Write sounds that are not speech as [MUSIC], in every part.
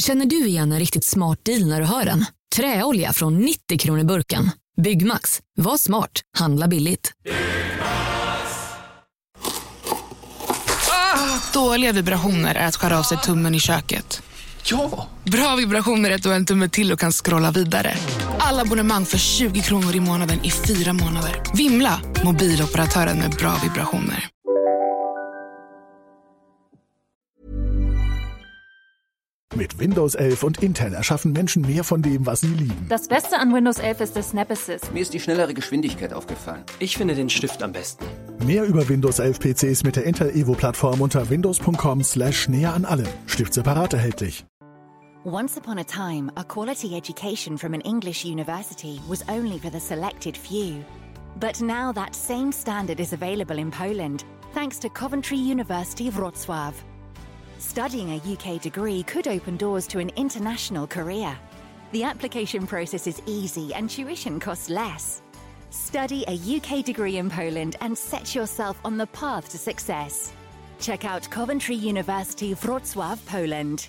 Känner du igen en riktigt smart deal när du hör den? Träolja från 90 kronor burken. Byggmax. Var smart. Handla billigt. Dåliga vibrationer är att skära av sig tummen i köket. Ja! Bra vibrationer är att du har en tumme till och kan scrolla vidare. Alla abonnemang för 20 kronor i månaden i fyra månader. Vimla! Mobiloperatören med bra vibrationer. Mit Windows 11 und Intel erschaffen Menschen mehr von dem, was sie lieben. Das Beste an Windows 11 ist das Snap Assist. Mir ist die schnellere Geschwindigkeit aufgefallen. Ich finde den Stift am besten. Mehr über Windows 11 PCs mit der Intel Evo Plattform unter windows.com slash näher an allem. Stift separat erhältlich. Once upon a time, a quality education from an English university was only for the selected few. But now that same standard is available in Poland, thanks to Coventry University Wrocław. Studying a UK degree could open doors to an international career. The application process is easy and tuition costs less. Study a UK degree in Poland and set yourself on the path to success. Check out Coventry University Wrocław, Poland.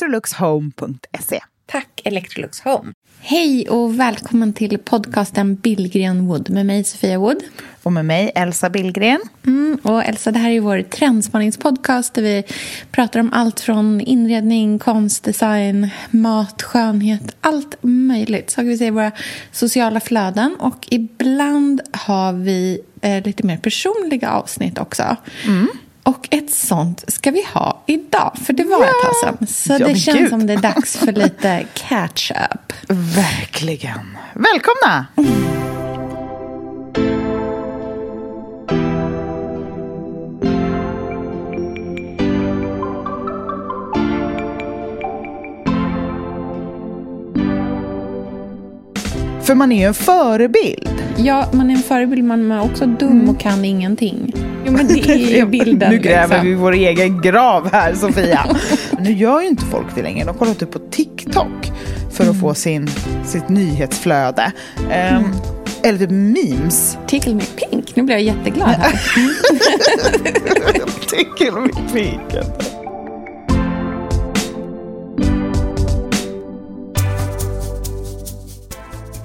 electroluxhome.se. Tack Electrolux Home. Hej och välkommen till podcasten Billgren Wood med mig Sofia Wood. Och med mig Elsa Billgren. Mm, och Elsa, det här är vår trendspaningspodcast där vi pratar om allt från inredning, konst, design, mat, skönhet, allt möjligt. Så vi säga våra sociala flöden och ibland har vi eh, lite mer personliga avsnitt också. Mm. Och ett sånt ska vi ha idag, för det var ja. ett tag sedan. Så ja, det känns Gud. som det är dags för lite [LAUGHS] catch-up. Verkligen. Välkomna! För man är ju en förebild. Ja, man är en förebild, man är också dum mm. och kan ingenting. Jo, men det är ju [LAUGHS] bilden. nu gräver liksom. vi vår egen grav här, Sofia. [LAUGHS] nu gör ju inte folk det längre. De kollar typ på TikTok för att mm. få sin, sitt nyhetsflöde. Um, mm. Eller typ memes. Tickle me pink. Nu blir jag jätteglad här. [LAUGHS] Tickle me pink.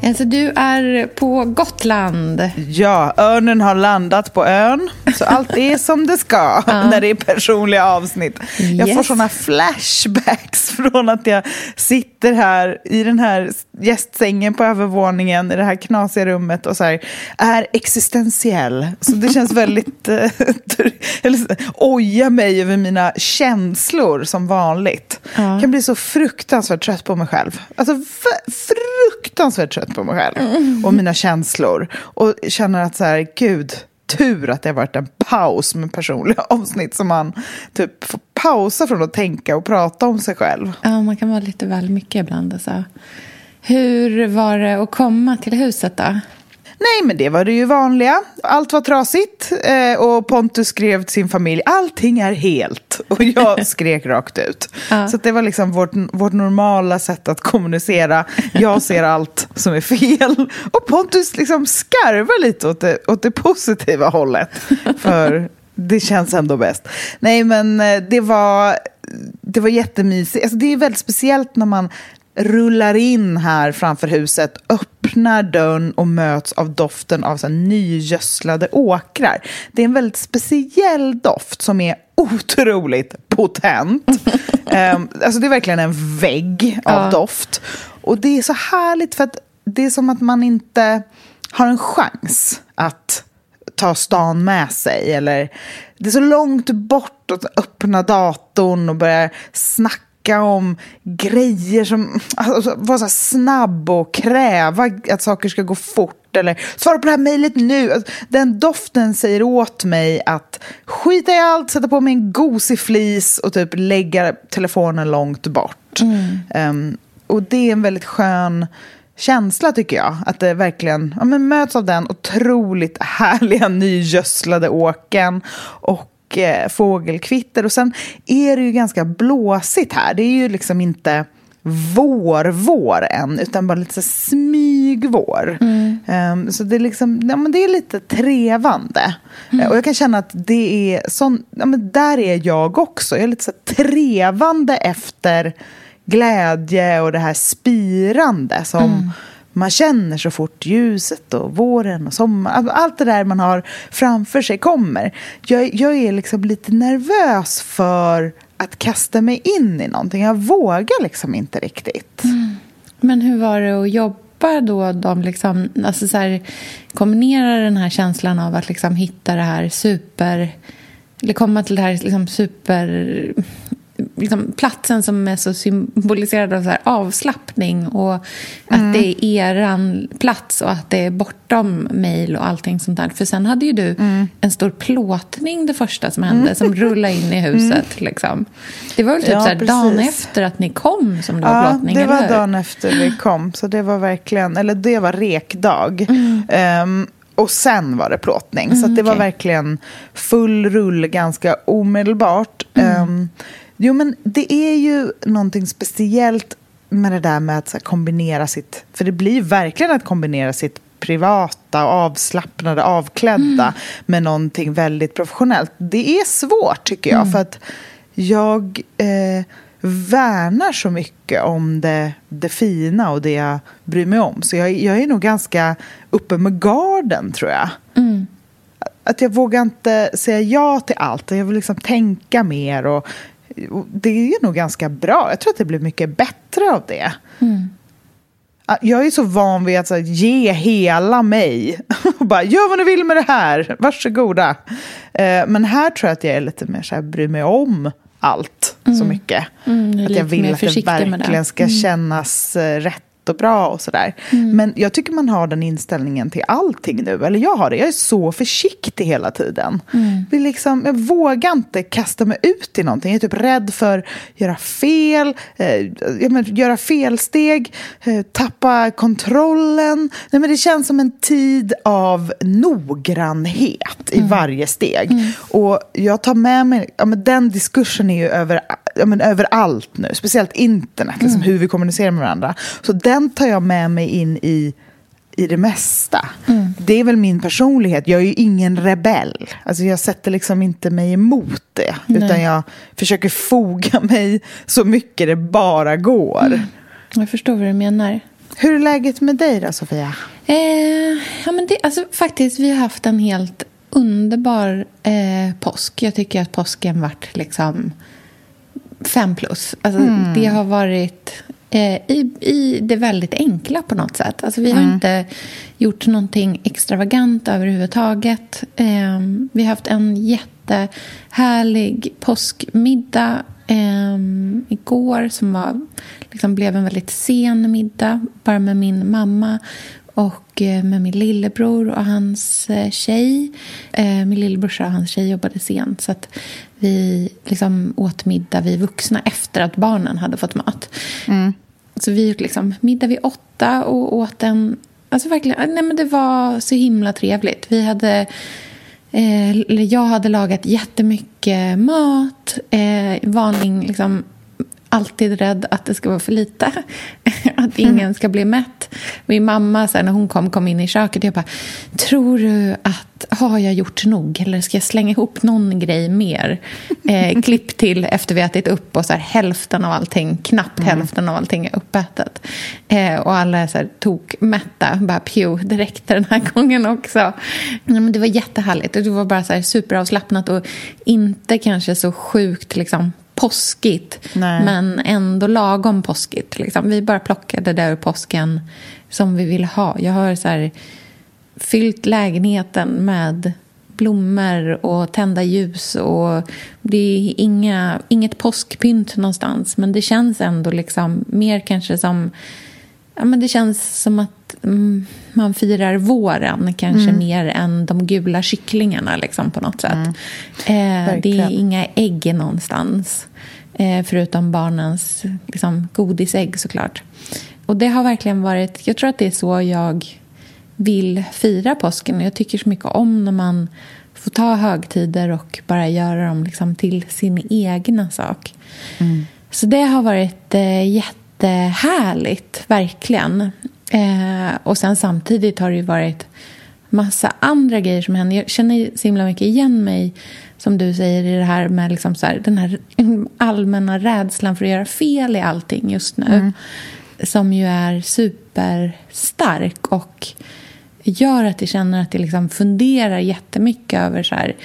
Alltså du är på Gotland. Ja, örnen har landat på ön. Så allt är som det ska [LAUGHS] ja. när det är personliga avsnitt. Yes. Jag får såna flashbacks [LAUGHS] från att jag sitter här i den här gästsängen på övervåningen i det här knasiga rummet och så här, är existentiell. Så det känns [LAUGHS] väldigt... Eh, [LAUGHS] eller, oja mig över mina känslor som vanligt. Ja. Kan bli så fruktansvärt trött på mig själv. Alltså fruktansvärt trött på mig själv och mina känslor. Och känner att så här, gud, tur att det har varit en paus med personliga [LAUGHS] avsnitt som man typ får pausa från att tänka och prata om sig själv. Ja, man kan vara lite väl mycket ibland. Alltså. Hur var det att komma till huset då? Nej, men det var det ju vanliga. Allt var trasigt eh, och Pontus skrev till sin familj, allting är helt. Och jag [LAUGHS] skrek rakt ut. Ja. Så det var liksom vårt, vårt normala sätt att kommunicera. Jag ser allt som är fel. Och Pontus liksom skarvar lite åt det, åt det positiva hållet. För det känns ändå bäst. Nej, men eh, det var, det var jättemysigt. Alltså, det är väldigt speciellt när man rullar in här framför huset, öppnar dörren och möts av doften av så nygödslade åkrar. Det är en väldigt speciell doft som är otroligt potent. um, [LAUGHS] alltså det är verkligen en vägg av ja. doft. Och det är så härligt för att det är som att man inte har en chans att ta stan med sig. Eller, det är så långt bort att öppna datorn och börja snacka om grejer som... Alltså, vara så snabb och kräva att saker ska gå fort. Eller svara på det här mejlet nu. Alltså, den doften säger åt mig att skita i allt, sätta på mig en gosig flis och typ lägga telefonen långt bort. Mm. Um, och det är en väldigt skön känsla tycker jag. Att det verkligen ja, men möts av den otroligt härliga [LAUGHS] nygödslade åken. Och eh, fågelkvitter. Och sen är det ju ganska blåsigt här. Det är ju liksom inte vår-vår än, utan bara lite smygvår. Mm. Um, så det är, liksom, ja, men det är lite trevande. Mm. Uh, och jag kan känna att det är sån, ja, men där är jag också. Jag är lite så trevande efter glädje och det här spirande som mm man känner så fort ljuset och våren och sommaren, allt det där man har framför sig kommer. Jag, jag är liksom lite nervös för att kasta mig in i någonting. Jag vågar liksom inte riktigt. Mm. Men hur var det att jobba då? De liksom, alltså så här, kombinera den här känslan av att liksom hitta det här super... Eller komma till det här liksom super liksom, platsen som är så symboliserad av så här avslappning och att mm. det är eran plats och att det är bortom mejl och allting sånt där. För sen hade ju du mm. en stor plåtning det första som hände, mm. som rullade in i huset. Mm. Liksom. Det var väl typ ja, så här, dagen efter att ni kom som det var ja, plåtning? det var dagen efter vi kom. Så det var verkligen, eller det var rekdag. Um, och sen var det plåtning. Mm, så det okay. var verkligen full rull ganska omedelbart. Mm. Um, Jo, men det är ju någonting speciellt med det där med att här, kombinera sitt... För det blir verkligen att kombinera sitt privata, avslappnade, avklädda mm. med någonting väldigt professionellt. Det är svårt, tycker jag. Mm. För att jag eh, värnar så mycket om det, det fina och det jag bryr mig om. Så jag, jag är nog ganska uppe med garden, tror jag. Mm. Att jag vågar inte säga ja till allt. Jag vill liksom tänka mer och det är nog ganska bra. Jag tror att det blir mycket bättre av det. Mm. Jag är så van vid att här, ge hela mig. [LAUGHS] Och bara, gör vad ni vill med det här. Varsågoda. Eh, men här tror jag att jag är lite mer så här, bryr mig om allt mm. så mycket. Mm, att jag vill att det verkligen ska mm. kännas eh, rätt och bra och sådär. Mm. Men jag tycker man har den inställningen till allting nu. Eller jag har det. Jag är så försiktig hela tiden. Mm. Vill liksom, jag vågar inte kasta mig ut i någonting. Jag är typ rädd för att göra fel, eh, göra felsteg, eh, tappa kontrollen. Nej, men det känns som en tid av noggrannhet i mm. varje steg. Mm. Och jag tar med mig, ja, men den diskursen är ju över, ja, men överallt nu. Speciellt internet, liksom, mm. hur vi kommunicerar med varandra. Så den tar jag med mig in i, i det mesta. Mm. Det är väl min personlighet. Jag är ju ingen rebell. Alltså jag sätter liksom inte mig emot det. Nej. Utan jag försöker foga mig så mycket det bara går. Mm. Jag förstår vad du menar. Hur är läget med dig då, Sofia? Eh, ja, men det, alltså, faktiskt, vi har haft en helt underbar eh, påsk. Jag tycker att påsken varit liksom fem plus. Alltså, mm. Det har varit Eh, i, i det väldigt enkla på något sätt. Alltså, vi har mm. inte gjort någonting extravagant överhuvudtaget. Eh, vi har haft en jättehärlig påskmiddag eh, igår som var, liksom blev en väldigt sen middag bara med min mamma och eh, med min lillebror och hans eh, tjej. Min lillebrorsa och hans tjej jobbade sent så vi liksom åt middag, vi vuxna, efter att barnen hade fått mat. Mm. Så vi gick liksom middag vid åtta och åt en alltså verkligen, nej men det var så himla trevligt. Vi hade, eh, jag hade lagat jättemycket mat. Eh, vanlig, liksom, alltid rädd att det ska vara för lite. [LAUGHS] att ingen ska bli mätt. Min mamma, så här, när hon kom, kom in i köket, jag bara, tror du att, har jag gjort nog? Eller ska jag slänga ihop någon grej mer? [LAUGHS] Eh, klipp till efter vi ätit upp och så här, hälften av allting, knappt mm. hälften av allting är uppätet. Eh, och alla är så här, tokmätta. Bara pju, det räckte den här gången också. Ja, men det var jättehärligt. Det var bara så här, superavslappnat och inte kanske så sjukt liksom, påskigt, Nej. men ändå lagom påskigt. Liksom. Vi bara plockade det ur påsken som vi ville ha. Jag har så här, fyllt lägenheten med blommor och tända ljus. och Det är inga, inget påskpynt någonstans, men det känns ändå liksom mer kanske som... Ja, men det känns som att mm, man firar våren kanske mm. mer än de gula kycklingarna liksom, på något sätt. Mm. Eh, det är inga ägg någonstans, eh, förutom barnens liksom, godisägg såklart. Och det har verkligen varit, jag tror att det är så jag vill fira påsken. Jag tycker så mycket om när man får ta högtider och bara göra dem liksom till sin egna sak. Mm. Så det har varit eh, jättehärligt, verkligen. Eh, och sen samtidigt har det ju varit massa andra grejer som händer. Jag känner så himla mycket igen mig, som du säger, i det här med liksom så här, den här [LAUGHS] allmänna rädslan för att göra fel i allting just nu. Mm. Som ju är superstark och gör att jag känner att jag liksom funderar jättemycket över så här,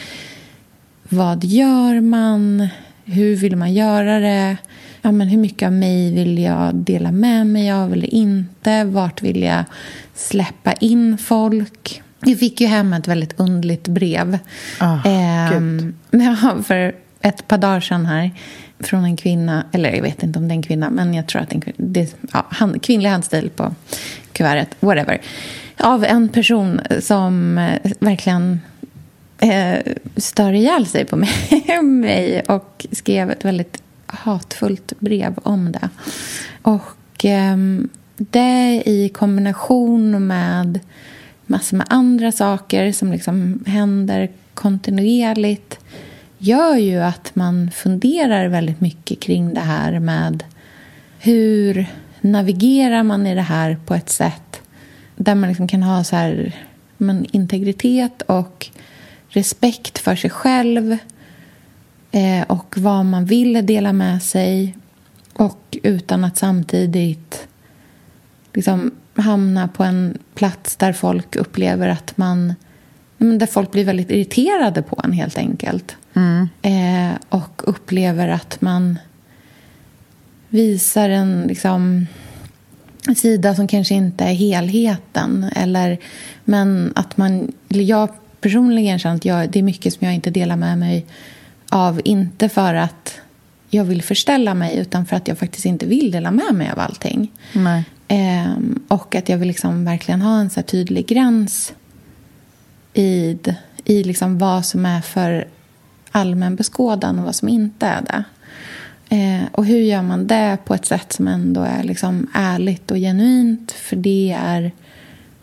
vad gör man? Hur vill man göra det? Ja, men hur mycket av mig vill jag dela med mig av eller inte? Vart vill jag släppa in folk? Jag fick ju hem ett väldigt undligt brev. Oh, eh, [LAUGHS] ja, för ett par dagar sedan här från en kvinna, eller jag vet inte om det är en kvinna, men jag tror att en det, ja, hand, kvinnlig handstil på kuvertet, whatever. Av en person som eh, verkligen eh, stör ihjäl sig på [LAUGHS] mig och skrev ett väldigt hatfullt brev om det. Och eh, det i kombination med massor med andra saker som liksom händer kontinuerligt gör ju att man funderar väldigt mycket kring det här med hur navigerar man i det här på ett sätt där man liksom kan ha så här, men, integritet och respekt för sig själv eh, och vad man vill dela med sig och utan att samtidigt liksom hamna på en plats där folk upplever att man där folk blir väldigt irriterade på en helt enkelt. Mm. Eh, och upplever att man visar en liksom, sida som kanske inte är helheten. Eller, men att man, eller jag personligen känner att jag, det är mycket som jag inte delar med mig av. Inte för att jag vill förställa mig utan för att jag faktiskt inte vill dela med mig av allting. Eh, och att jag vill liksom verkligen ha en så tydlig gräns i, i liksom vad som är för allmän beskådan och vad som inte är det. Eh, och hur gör man det på ett sätt som ändå är liksom ärligt och genuint? För det är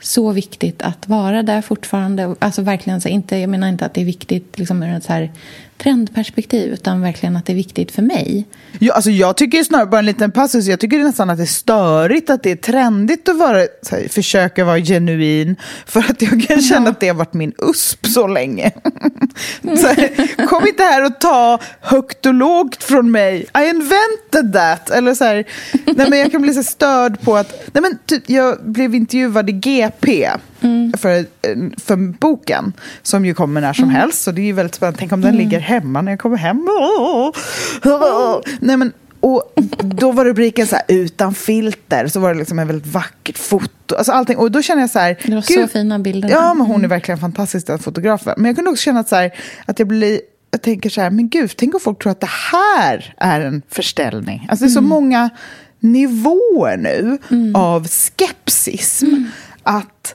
så viktigt att vara där fortfarande. Alltså verkligen, så inte, jag menar inte att det är viktigt liksom, ur ett så här trendperspektiv utan verkligen att det är viktigt för mig. Ja, alltså jag tycker snarare, bara en liten passus, jag tycker nästan att det är störigt att det är trendigt att vara, här, försöka vara genuin för att jag kan känna ja. att det har varit min USP så länge. [LAUGHS] så här, kom inte här och ta högt och lågt från mig. I invented that. Eller så här, nej men jag kan bli så störd på att, nej men typ, jag blev intervjuad i GP mm. för, för boken som ju kommer när som mm. helst. Så det är ju väldigt spännande. Tänk om den mm. ligger hemma när jag kommer hem. Oh, oh. Nej, men, och då var rubriken så här, utan filter, så var det liksom ett väldigt vackert foto. Alltså allting. Och då känner jag så här... Det var så fina bilder. Ja, men hon är mm. verkligen fantastisk, den fotografen. Men jag kunde också känna att, så här, att jag blir... Jag tänker så här, men gud, tänk om folk tror att det här är en förställning. Alltså det är så mm. många nivåer nu mm. av skepsism. Mm. Att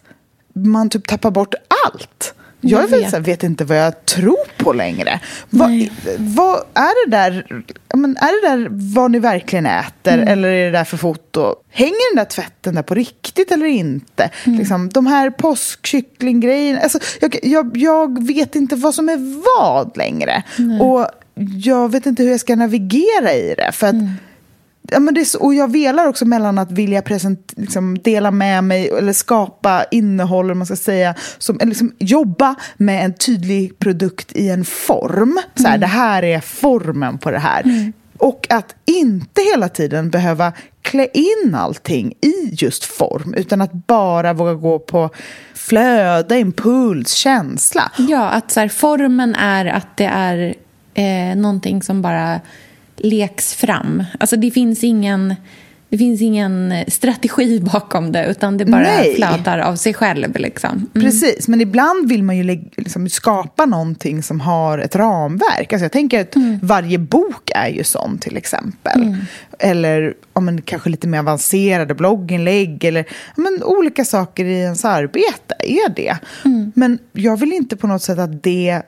man typ tappar bort allt. Jag, vet. Vet, vet. inte vad jag tror på längre. Vad, vad, är, det där, men är det där vad ni verkligen äter mm. eller är det där för foto? Hänger den där tvätten där på riktigt eller inte? Mm. Liksom, de här påskkycklinggrejerna. Alltså, jag, jag, jag, vet inte vad som är vad längre. Nej. Och jag vet inte hur jag ska navigera i det. För att mm Ja, men det så, och jag velar också mellan att vilja present, liksom, dela med mig eller skapa innehåll, man ska säga, som, eller liksom, jobba med en tydlig produkt i en form. Så här, mm. Det här är formen på det här. Mm. Och att inte hela tiden behöva klä in allting i just form utan att bara våga gå på flöde, impuls, känsla. Ja, att så här, formen är att det är eh, någonting som bara leks fram. Alltså det finns ingen... Det finns ingen strategi [LAUGHS] bakom det, utan det bara Nej. flödar av sig själv. Liksom. Mm. Precis, men ibland vill man ju liksom skapa någonting som har ett ramverk. Alltså jag tänker att mm. varje bok är ju sån, till exempel. Mm. Eller om kanske lite mer avancerade blogginlägg eller men, olika saker i ens arbete är det. Mm. Men jag vill inte på något sätt att det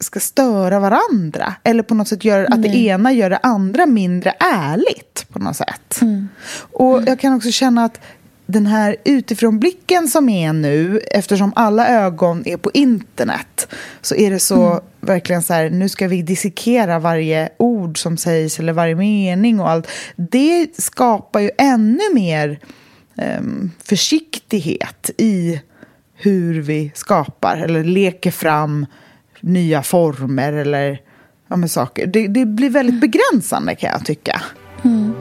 ska störa varandra. Eller på något sätt göra att det ena gör det andra mindre ärligt. på något sätt. Mm. Och jag kan också känna att den här utifrånblicken som är nu, eftersom alla ögon är på internet, så är det så mm. verkligen så här, nu ska vi dissekera varje ord som sägs eller varje mening och allt. Det skapar ju ännu mer um, försiktighet i hur vi skapar eller leker fram nya former eller ja, men saker. Det, det blir väldigt mm. begränsande kan jag tycka. Mm.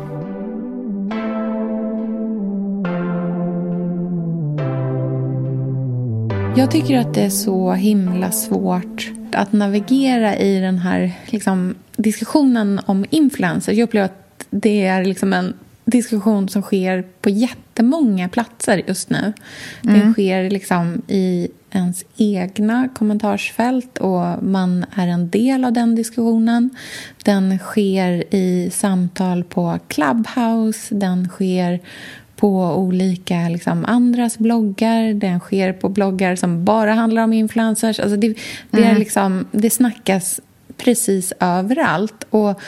Jag tycker att det är så himla svårt att navigera i den här liksom, diskussionen om influencers. Jag upplever att det är liksom en diskussion som sker på jättemånga platser just nu. Mm. Den sker liksom i ens egna kommentarsfält och man är en del av den diskussionen. Den sker i samtal på Clubhouse, den sker på olika liksom, andras bloggar. Den sker på bloggar som bara handlar om influencers. Alltså det, det, är mm. liksom, det snackas precis överallt. Och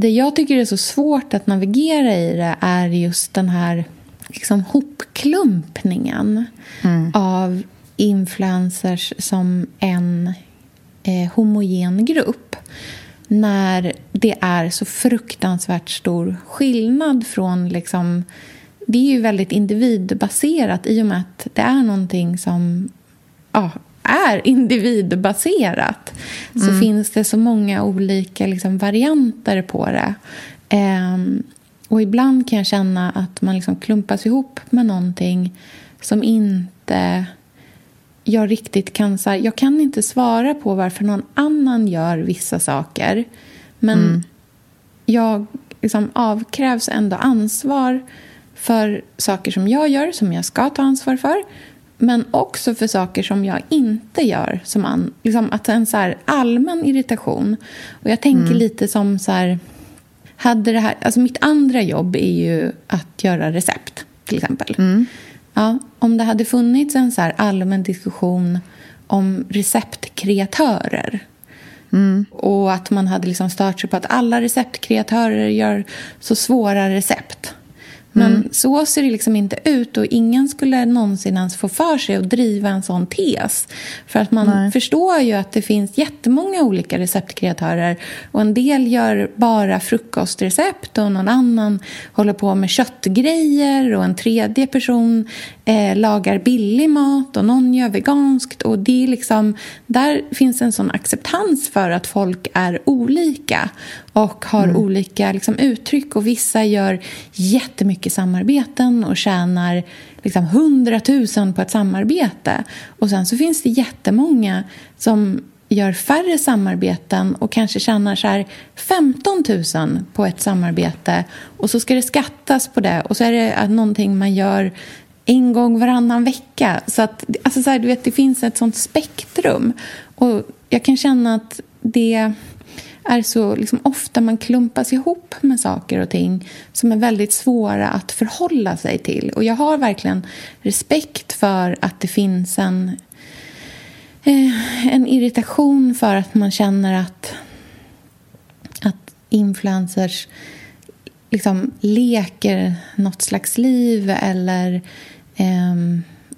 det jag tycker är så svårt att navigera i det är just den här liksom, hopklumpningen mm. av influencers som en eh, homogen grupp när det är så fruktansvärt stor skillnad från... Liksom, det är ju väldigt individbaserat i och med att det är någonting som ja, är individbaserat. Mm. Så finns det så många olika liksom, varianter på det. Um, och ibland kan jag känna att man liksom klumpas ihop med någonting som inte jag riktigt kan... Så här, jag kan inte svara på varför någon annan gör vissa saker. Men mm. jag liksom avkrävs ändå ansvar för saker som jag gör, som jag ska ta ansvar för. Men också för saker som jag inte gör. Som an, liksom att en så allmän irritation. Och jag tänker mm. lite som så här... Hade det här, alltså mitt andra jobb är ju att göra recept, till exempel. Mm. Ja, om det hade funnits en så allmän diskussion om receptkreatörer mm. och att man hade liksom stört sig på att alla receptkreatörer gör så svåra recept men mm. så ser det liksom inte ut och ingen skulle någonsin ens få för sig att driva en sån tes. För att man Nej. förstår ju att det finns jättemånga olika receptkreatörer och en del gör bara frukostrecept och någon annan håller på med köttgrejer och en tredje person eh, lagar billig mat och någon gör veganskt. Och det är liksom, där finns en sån acceptans för att folk är olika och har mm. olika liksom, uttryck. Och Vissa gör jättemycket samarbeten och tjänar liksom, 100 000 på ett samarbete. Och Sen så finns det jättemånga som gör färre samarbeten och kanske tjänar så här 15 000 på ett samarbete och så ska det skattas på det och så är det någonting man gör en gång varannan vecka. Så att, alltså så här, du vet, det finns ett sånt spektrum. Och jag kan känna att det är så liksom, ofta man klumpas ihop med saker och ting som är väldigt svåra att förhålla sig till. Och jag har verkligen respekt för att det finns en eh, en irritation för att man känner att, att influencers liksom leker något slags liv eller eh,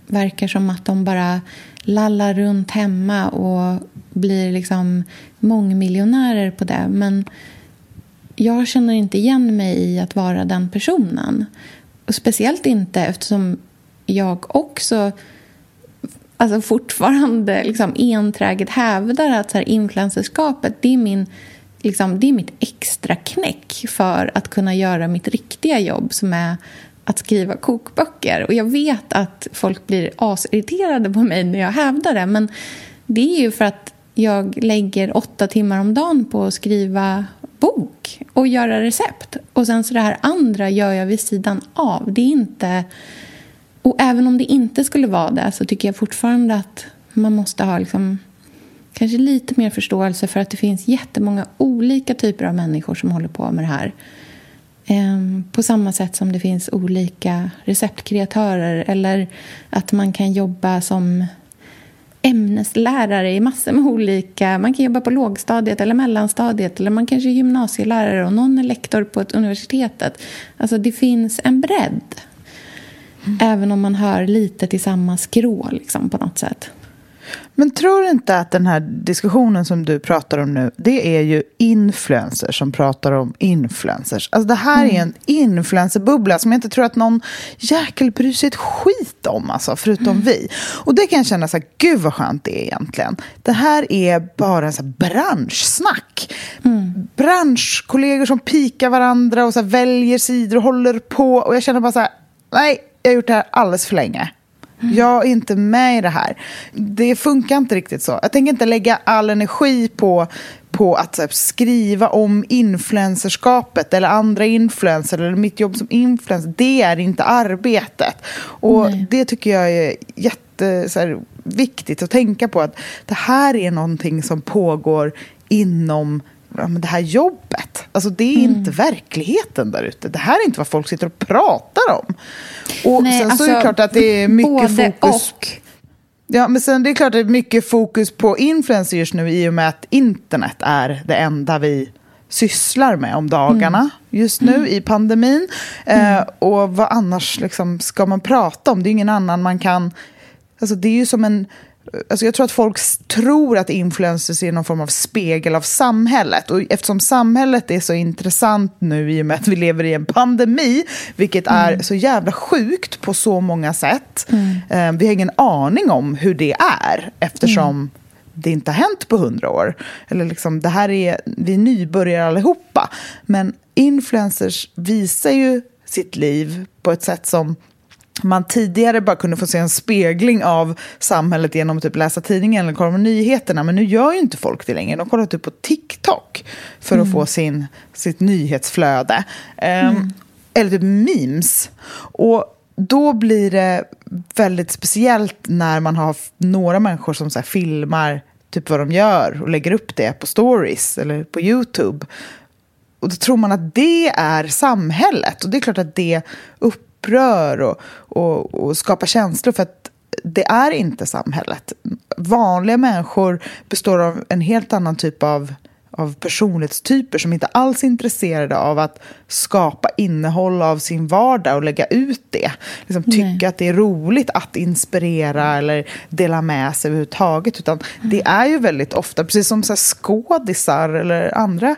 verkar som att de bara lallar runt hemma och blir liksom mångmiljonärer på det. Men jag känner inte igen mig i att vara den personen. Och speciellt inte eftersom jag också alltså fortfarande liksom enträget hävdar att så här, influencerskapet det är, min, liksom, det är mitt extra knäck för att kunna göra mitt riktiga jobb som är att skriva kokböcker. Och jag vet att folk blir asirriterade på mig när jag hävdar det men det är ju för att jag lägger åtta timmar om dagen på att skriva bok och göra recept. Och sen så det här andra gör jag vid sidan av. Det är inte... Och även om det inte skulle vara det så tycker jag fortfarande att man måste ha liksom kanske lite mer förståelse för att det finns jättemånga olika typer av människor som håller på med det här. Ehm, på samma sätt som det finns olika receptkreatörer eller att man kan jobba som ämneslärare i massor med olika... Man kan jobba på lågstadiet eller mellanstadiet eller man kanske är gymnasielärare och någon är lektor på ett universitetet. Alltså det finns en bredd. Mm. Även om man hör lite till samma skrå liksom, på något sätt. Men tror du inte att den här diskussionen som du pratar om nu, det är ju influencers som pratar om influencers. Alltså det här mm. är en influencerbubbla som jag inte tror att någon jäkel bryr sig ett skit om, alltså, förutom mm. vi. Och det kan jag känna så här, gud vad skönt det är egentligen. Det här är bara en så här branschsnack. Mm. Branschkollegor som pikar varandra och så väljer sidor och håller på. Och jag känner bara så här, nej, jag har gjort det här alldeles för länge. Jag är inte med i det här. Det funkar inte riktigt så. Jag tänker inte lägga all energi på, på att här, skriva om influencerskapet eller andra influencers eller mitt jobb som influencer. Det är inte arbetet. Och Nej. det tycker jag är jätteviktigt att tänka på. att Det här är någonting som pågår inom det här jobbet. Alltså det är mm. inte verkligheten där ute. Det här är inte vad folk sitter och pratar om. Och Nej, sen alltså, så är det alltså, klart att det är mycket fokus... Och. Ja, men sen det är klart att det är mycket fokus på influencers nu i och med att internet är det enda vi sysslar med om dagarna mm. just nu mm. i pandemin. Mm. Eh, och vad annars liksom ska man prata om? Det är ingen annan man kan... Alltså det är ju som en Alltså jag tror att folk tror att influencers är någon form av spegel av samhället. Och eftersom samhället är så intressant nu i och med att vi lever i en pandemi, vilket mm. är så jävla sjukt på så många sätt. Mm. Eh, vi har ingen aning om hur det är eftersom mm. det inte har hänt på hundra år. Eller liksom, det här är, vi är nybörjare allihopa. Men influencers visar ju sitt liv på ett sätt som man tidigare bara kunde få se en spegling av samhället genom att typ läsa tidningen eller kolla på nyheterna. Men nu gör ju inte folk det längre. De kollar typ på TikTok för att mm. få sin, sitt nyhetsflöde. Um, mm. Eller typ memes. Och då blir det väldigt speciellt när man har några människor som så filmar typ vad de gör och lägger upp det på stories eller på YouTube. Och då tror man att det är samhället. Och det är klart att det upp upprör och, och, och skapar känslor. För att det är inte samhället. Vanliga människor består av en helt annan typ av av personlighetstyper som inte alls är intresserade av att skapa innehåll av sin vardag och lägga ut det. Liksom tycka att det är roligt att inspirera eller dela med sig överhuvudtaget. Utan mm. det är ju väldigt ofta, precis som så skådisar eller andra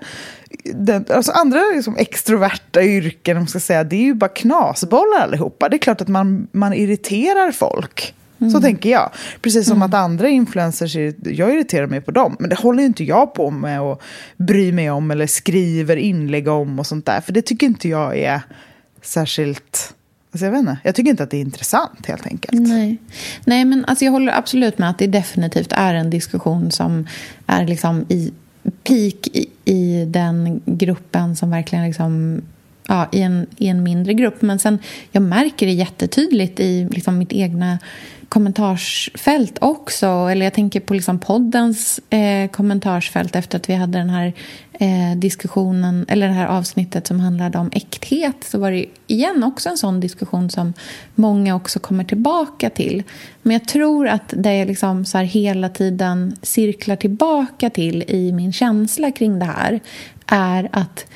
den, alltså andra liksom extroverta yrken, om ska säga, det är ju bara knasbollar allihopa. Det är klart att man, man irriterar folk. Mm. Så tänker jag. Precis som mm. att andra influencers, jag irriterar mig på dem. Men det håller inte jag på med att bry mig om eller skriver inlägg om och sånt där. För det tycker inte jag är särskilt... Alltså jag, vet inte, jag tycker inte att det är intressant helt enkelt. Nej, Nej men alltså jag håller absolut med att det definitivt är en diskussion som är liksom i peak i, i den gruppen som verkligen liksom ja, i, en, i en mindre grupp. Men sen, jag märker det jättetydligt i liksom, mitt egna kommentarsfält också. Eller jag tänker på liksom poddens eh, kommentarsfält efter att vi hade den här eh, diskussionen, eller det här avsnittet som handlade om äkthet. Så var det igen också en sån diskussion som många också kommer tillbaka till. Men jag tror att det liksom så hela tiden cirklar tillbaka till i min känsla kring det här är att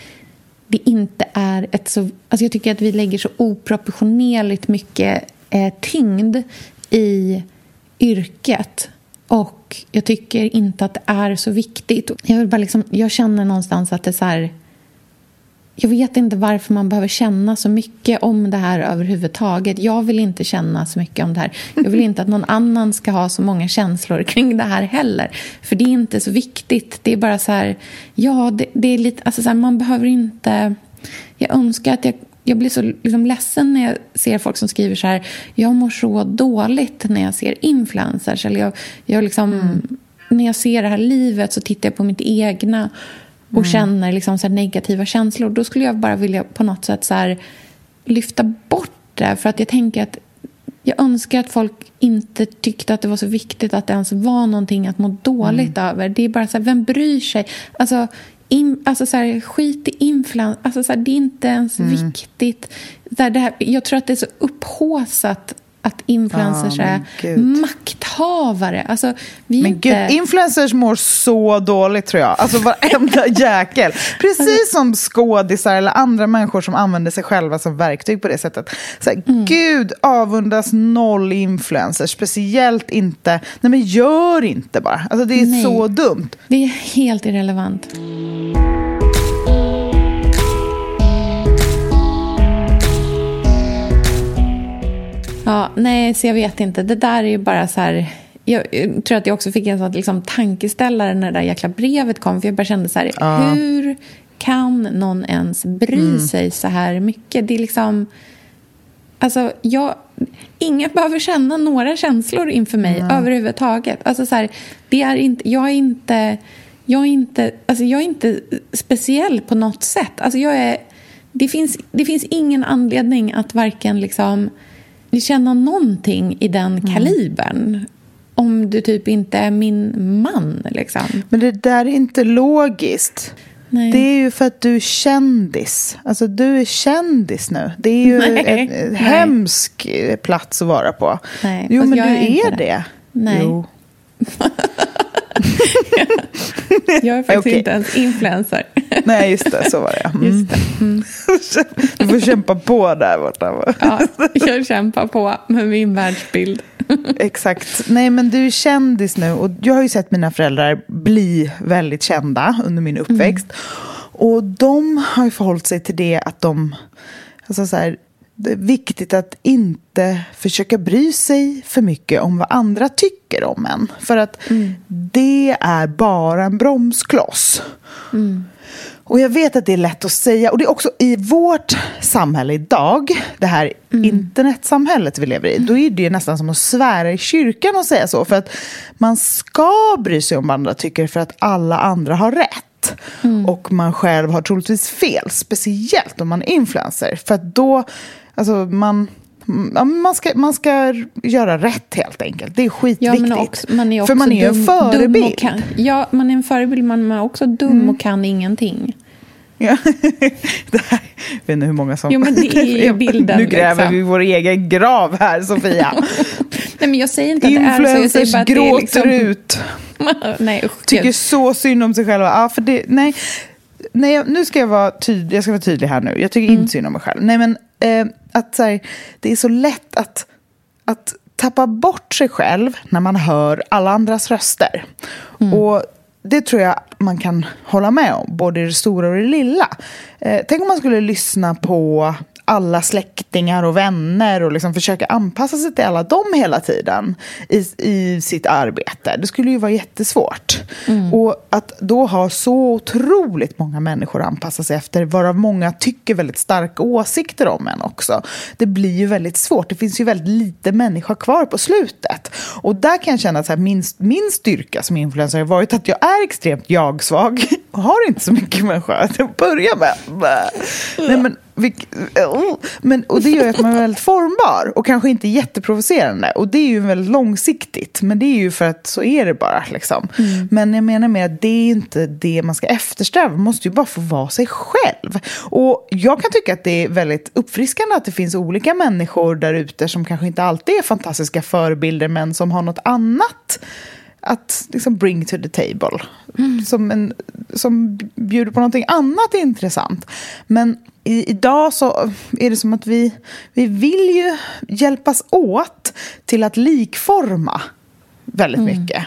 det inte är ett så... Alltså jag tycker att vi lägger så oproportionerligt mycket eh, tyngd i yrket. Och jag tycker inte att det är så viktigt. Jag, vill bara liksom, jag känner någonstans att det är så här... Jag vet inte varför man behöver känna så mycket om det här överhuvudtaget. Jag vill inte känna så mycket om det här. Jag vill inte att någon annan ska ha så många känslor kring det här heller. För det är inte så viktigt. Det är bara så här... Ja, det, det är lite... Alltså så här, man behöver inte... Jag önskar att jag jag blir så liksom ledsen när jag ser folk som skriver så här jag mår så dåligt när jag ser influencers. Eller jag, jag liksom, mm. När jag ser det här livet så tittar jag på mitt egna och mm. känner liksom så negativa känslor. Då skulle jag bara vilja på något sätt så lyfta bort det. För att jag tänker att jag önskar att folk inte tyckte att det var så viktigt att det ens var någonting att må dåligt mm. över. Det är bara så här, vem bryr sig? Alltså, in, alltså så här, skit i influens. Alltså det är inte ens mm. viktigt. Här, det här, jag tror att det är så upphåsat att influencers oh, är makthavare. Alltså, vi men inte... gud, influencers mår så dåligt tror jag. Alltså varenda [LAUGHS] jäkel. Precis som skådisar eller andra människor som använder sig själva som verktyg på det sättet. Så här, mm. Gud avundas noll influencers. Speciellt inte, nej men gör inte bara. Alltså det är nej. så dumt. Det är helt irrelevant. Ja, nej, så jag vet inte. Det där är ju bara så här... Jag, tror att jag också fick en sån liksom, tankeställare när det där jäkla brevet kom. För jag bara kände så här, ja. hur kan någon ens bry mm. sig så här mycket? Det är liksom... Alltså, jag... Ingen behöver känna några känslor inför mig mm. överhuvudtaget. Alltså, så här, det är inte, jag är inte... Jag är inte, alltså jag är inte speciell på något sätt. Alltså jag är, det, finns, det finns ingen anledning att varken liksom känna någonting i den mm. kalibern om du typ inte är min man. Liksom. Men det där är inte logiskt. Nej. Det är ju för att du är kändis. Alltså du är kändis nu. Det är ju [LAUGHS] Nej. en, en hemsk plats att vara på. Nej, jo, men du är, det. det. Nej. Jo. [LAUGHS] jag är faktiskt okay. inte ens influencer. Nej, just det. Så var det. Mm. Just det. Mm. Du får kämpa på där borta. ja, jag kämpar på med min världsbild. Exakt. Nej, men du är kändis nu. Och jag har ju sett mina föräldrar bli väldigt kända under min uppväxt. Mm. Och de har ju förhållit sig till det att de... Alltså så här, det är viktigt att inte försöka bry sig för mycket om vad andra tycker om en. För att mm. det är bara en bromskloss. Mm. Och jag vet att det är lätt att säga. Och det är också i vårt samhälle idag, det här mm. internetsamhället vi lever i, då är det nästan som att svära i kyrkan och säga så. För att man ska bry sig om vad andra tycker för att alla andra har rätt. Mm. Och man själv har troligtvis fel, speciellt om man är influencer. För att då, alltså man man ska, man ska göra rätt helt enkelt. Det är skitviktigt. Ja, också, man är också För man är dum, en förebild. Kan, ja, man är en förebild, men man är också dum mm. och kan ingenting. Ja. [LAUGHS] det här, jag vet inte hur många som... Jo, men det är [LAUGHS] bilden. nu gräver liksom. vi vår egen grav här, Sofia. [LAUGHS] Nej, men jag säger inte att det är så. Jag säger bara att gråter det är liksom... ut. nej, usch, Tycker så synd om sig själva. Ja, för det, nej. Nej, nu ska jag vara tydlig. Jag ska vara tydlig här nu. Jag tycker mm. inte synd om mig själv. Nej, men eh, att så här, det är så lätt att, att tappa bort sig själv när man hör alla andras röster. Mm. Och det tror jag man kan hålla med om, både i det stora och det lilla. Eh, tänk om man skulle lyssna på alla släktingar och vänner och liksom försöka anpassa sig till alla dem hela tiden i, i sitt arbete. Det skulle ju vara jättesvårt. Mm. Och att då ha så otroligt många människor att anpassa sig efter, varav många tycker väldigt starka åsikter om en också. Det blir ju väldigt svårt. Det finns ju väldigt lite människa kvar på slutet. Och där kan jag känna att så här, min, min styrka som influencer har varit att jag är extremt jag-svag [LAUGHS] och har inte så mycket människa att börja med. Nej, men Men, och det gör att man är väldigt formbar och kanske inte jätteprovocerande. Och det är ju väldigt långsiktigt, men det är ju för att så är det bara. Liksom. Mm. Men jag menar med att det är inte det man ska eftersträva. Man måste ju bara få vara sig själv. Och jag kan tycka att det är väldigt uppfriskande att det finns olika människor där ute som kanske inte alltid är fantastiska förebilder, men som har något annat att liksom bring to the table. Mm. Som, en, som bjuder på någonting annat intressant. Men i, idag så är det som att vi, vi vill ju hjälpas åt till att likforma väldigt mm. mycket.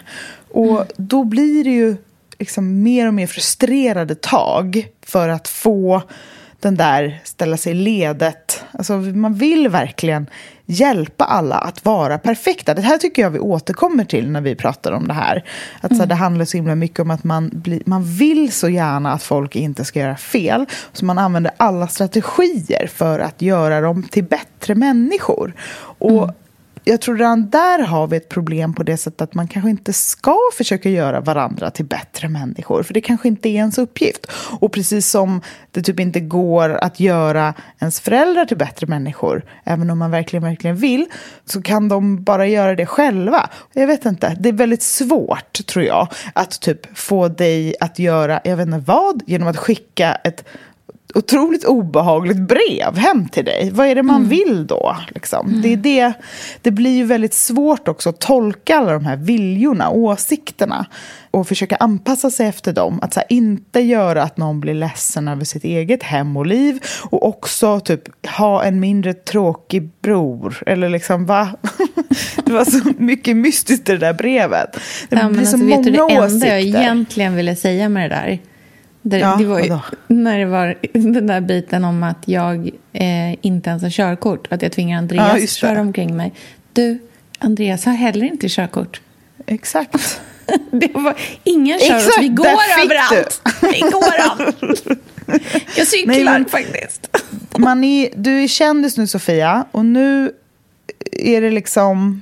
Och mm. då blir det ju liksom mer och mer frustrerade tag för att få den där ställa sig i ledet. Alltså, man vill verkligen hjälpa alla att vara perfekta. Det här tycker jag vi återkommer till när vi pratar om det här. Att, mm. så, det handlar så himla mycket om att man, bli, man vill så gärna att folk inte ska göra fel. Så man använder alla strategier för att göra dem till bättre människor. Och mm jag tror redan där har vi ett problem på det sättet att man kanske inte ska försöka göra varandra till bättre människor. För det kanske inte är ens uppgift. Och precis som det typ inte går att göra ens föräldrar till bättre människor, även om man verkligen, verkligen vill, så kan de bara göra det själva. Jag vet inte, det är väldigt svårt tror jag att typ få dig att göra, jag vet inte vad, genom att skicka ett otroligt obehagligt brev hem till dig. Vad är det man mm. vill då? Liksom? Mm. Det, är det, det blir ju väldigt svårt också att tolka alla de här viljorna, åsikterna och försöka anpassa sig efter dem. Att här, inte göra att någon blir ledsen över sitt eget hem och liv och också typ ha en mindre tråkig bror. Eller liksom, va? [LAUGHS] det var så mycket mystiskt i det där brevet. Det ja, blir så alltså, många vet du, det åsikter. enda jag egentligen ville säga med det där det, ja, det var ju, när det var den där biten om att jag eh, inte ens har körkort. Att jag tvingar Andreas ja, köra omkring mig. Du, Andreas har heller inte körkort. Exakt. [LAUGHS] det var, ingen kör oss. Vi går överallt. Vi går. Jag cyklar Nej, men, faktiskt. man är, du är kändis nu, Sofia. Och nu är det liksom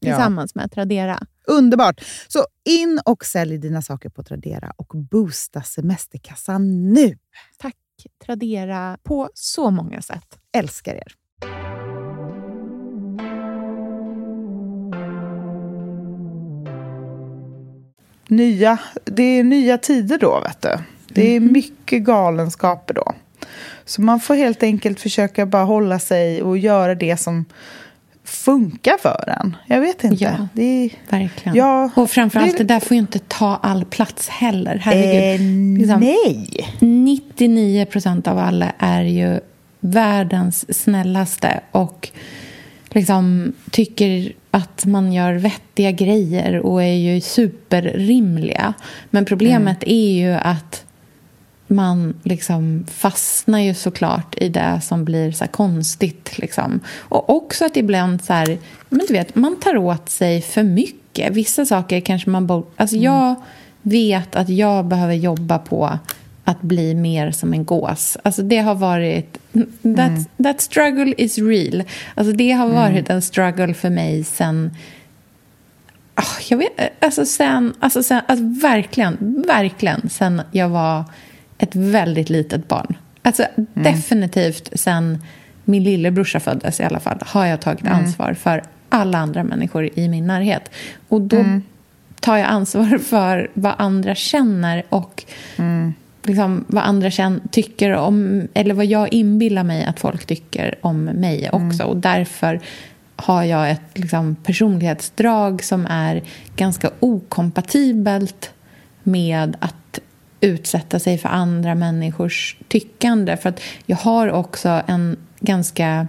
tillsammans ja. med Tradera. Underbart! Så in och sälj dina saker på Tradera och boosta semesterkassan nu! Tack Tradera på så många sätt. Älskar er! Nya, det är nya tider då, vet du. Det är mhm. mycket galenskaper då. Så man får helt enkelt försöka bara hålla sig och göra det som funkar för en. Jag vet inte. Ja, det är, verkligen. Ja, och framförallt, det, det där får ju inte ta all plats heller. Herregud. Eh, liksom, nej. 99 procent av alla är ju världens snällaste och liksom tycker att man gör vettiga grejer och är ju superrimliga. Men problemet mm. är ju att man liksom fastnar ju såklart i det som blir så konstigt. Liksom. Och också att ibland så här, men du vet, man tar åt sig för mycket. Vissa saker kanske man borde... Alltså mm. Jag vet att jag behöver jobba på att bli mer som en gås. Alltså det har varit that, mm. that struggle is real. Alltså det har varit mm. en struggle för mig sen... Oh, jag vet, alltså sen, alltså sen alltså verkligen, verkligen sen jag var ett väldigt litet barn. Alltså mm. definitivt sen min lillebrorsa föddes i alla fall har jag tagit mm. ansvar för alla andra människor i min närhet. Och då mm. tar jag ansvar [LAUGHS] för vad andra känner och mm. liksom, vad andra känner, tycker om, eller vad jag inbillar mig att folk tycker om mig mm. också. Och därför har jag ett liksom, personlighetsdrag som är ganska okompatibelt med att utsätta sig för andra människors tyckande. För att jag har också en ganska,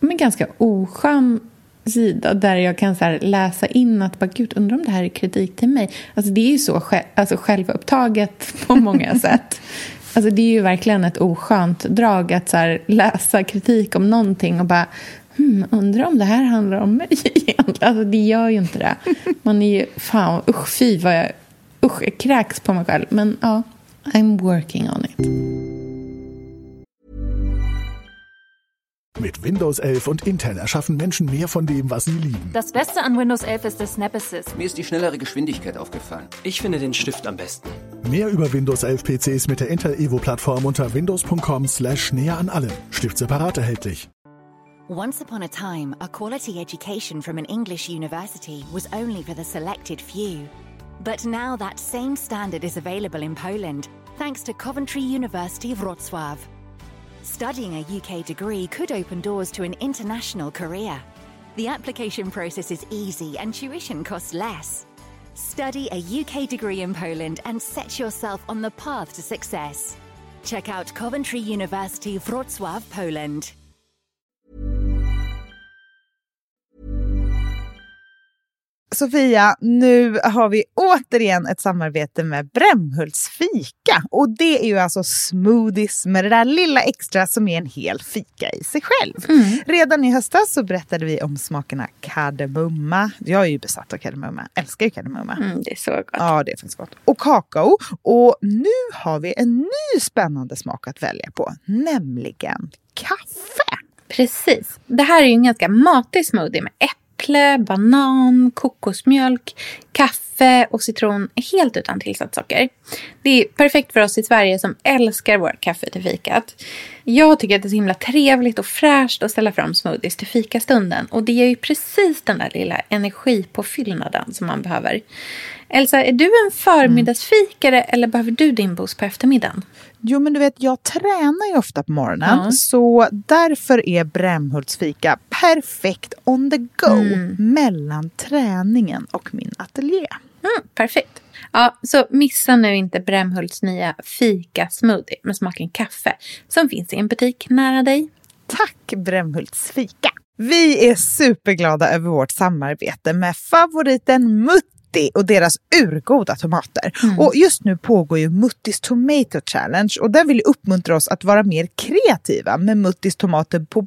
men ganska oskön sida där jag kan så läsa in att bara, gud, undrar om det här är kritik till mig. Alltså, det är ju så alltså, självupptaget på många [LAUGHS] sätt. Alltså, det är ju verkligen ett oskönt drag att så läsa kritik om någonting och bara hmm, undrar om det här handlar om mig [LAUGHS] egentligen. Alltså, det gör ju inte det. Man är ju, fan, usch, fy vad jag, usch, jag kräks på mig själv. Men ja, I'm working on it. Mit Windows 11 und Intel erschaffen Menschen mehr von dem, was sie lieben. Das Beste an Windows 11 ist der Snap Assist. Mir ist die schnellere Geschwindigkeit aufgefallen. Ich finde den Stift am besten. Mehr über Windows 11 PCs mit der Intel Evo Plattform unter windows.com/slash näher an allem. Stift separat erhältlich. Once upon a time, a quality education from an English university was only for the selected few. But now that same standard is available in Poland, thanks to Coventry University Wrocław. Studying a UK degree could open doors to an international career. The application process is easy and tuition costs less. Study a UK degree in Poland and set yourself on the path to success. Check out Coventry University Wrocław, Poland. Sofia, nu har vi återigen ett samarbete med Brämhults fika. Och det är ju alltså smoothies med det där lilla extra som är en hel fika i sig själv. Mm. Redan i höstas så berättade vi om smakerna kardemumma. Jag är ju besatt av kardemumma, älskar ju kardemumma. Mm, det är så gott. Ja, det är faktiskt gott. Och kakao. Och nu har vi en ny spännande smak att välja på, nämligen kaffe. Precis. Det här är ju en ganska matig smoothie med äpple äpple, banan, kokosmjölk, kaffe och citron helt utan tillsatt socker. Det är perfekt för oss i Sverige som älskar vårt kaffe till fikat. Jag tycker att det är så himla trevligt och fräscht att ställa fram smoothies till fikastunden och det ger ju precis den där lilla energipåfyllnaden som man behöver. Elsa, är du en förmiddagsfikare mm. eller behöver du din boost på eftermiddagen? Jo, men du vet, jag tränar ju ofta på morgonen. Ja. Så därför är Brämhults fika perfekt on the go mm. mellan träningen och min ateljé. Mm, perfekt. Ja, så missa nu inte Brämhults nya fika-smoothie med smaken kaffe som finns i en butik nära dig. Tack Brämhults fika! Vi är superglada över vårt samarbete med favoriten Mutt Mutti och deras urgoda tomater. Mm. Och just nu pågår ju Muttis Tomato Challenge och den vill uppmuntra oss att vara mer kreativa med Muttis tomater på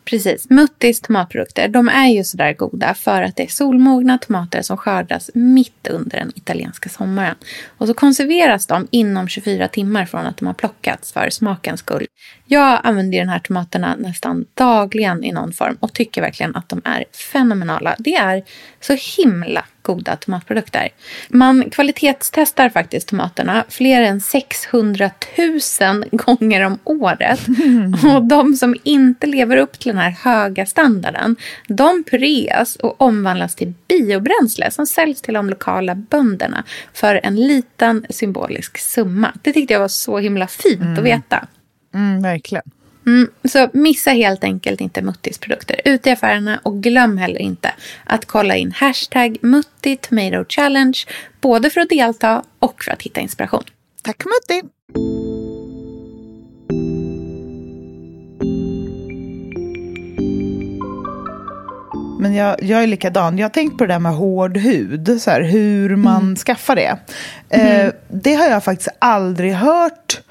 Precis. Muttis tomatprodukter de är ju sådär goda för att det är solmogna tomater som skördas mitt under den italienska sommaren. Och så konserveras de inom 24 timmar från att de har plockats för smakens skull. Jag använder de här tomaterna nästan dagligen i någon form och tycker verkligen att de är fenomenala. Det är så himla goda tomatprodukter. Man kvalitetstestar faktiskt tomaterna fler än 600 000 gånger om året. [LAUGHS] Och de som inte lever upp till den här höga standarden, de pureas och omvandlas till biobränsle som säljs till de lokala bönderna för en liten symbolisk summa. Det tyckte jag var så himla fint mm. att veta. Mm, verkligen. Mm, så missa helt enkelt inte Muttis produkter ute i affärerna och glöm heller inte att kolla in hashtag Mutti Tomato Challenge både för att delta och för att hitta inspiration. Tack Mutti! men jag, jag är likadan. Jag har tänkt på det där med hård hud, så här, hur man mm. skaffar det. Eh, mm. det har jag faktiskt aldrig hört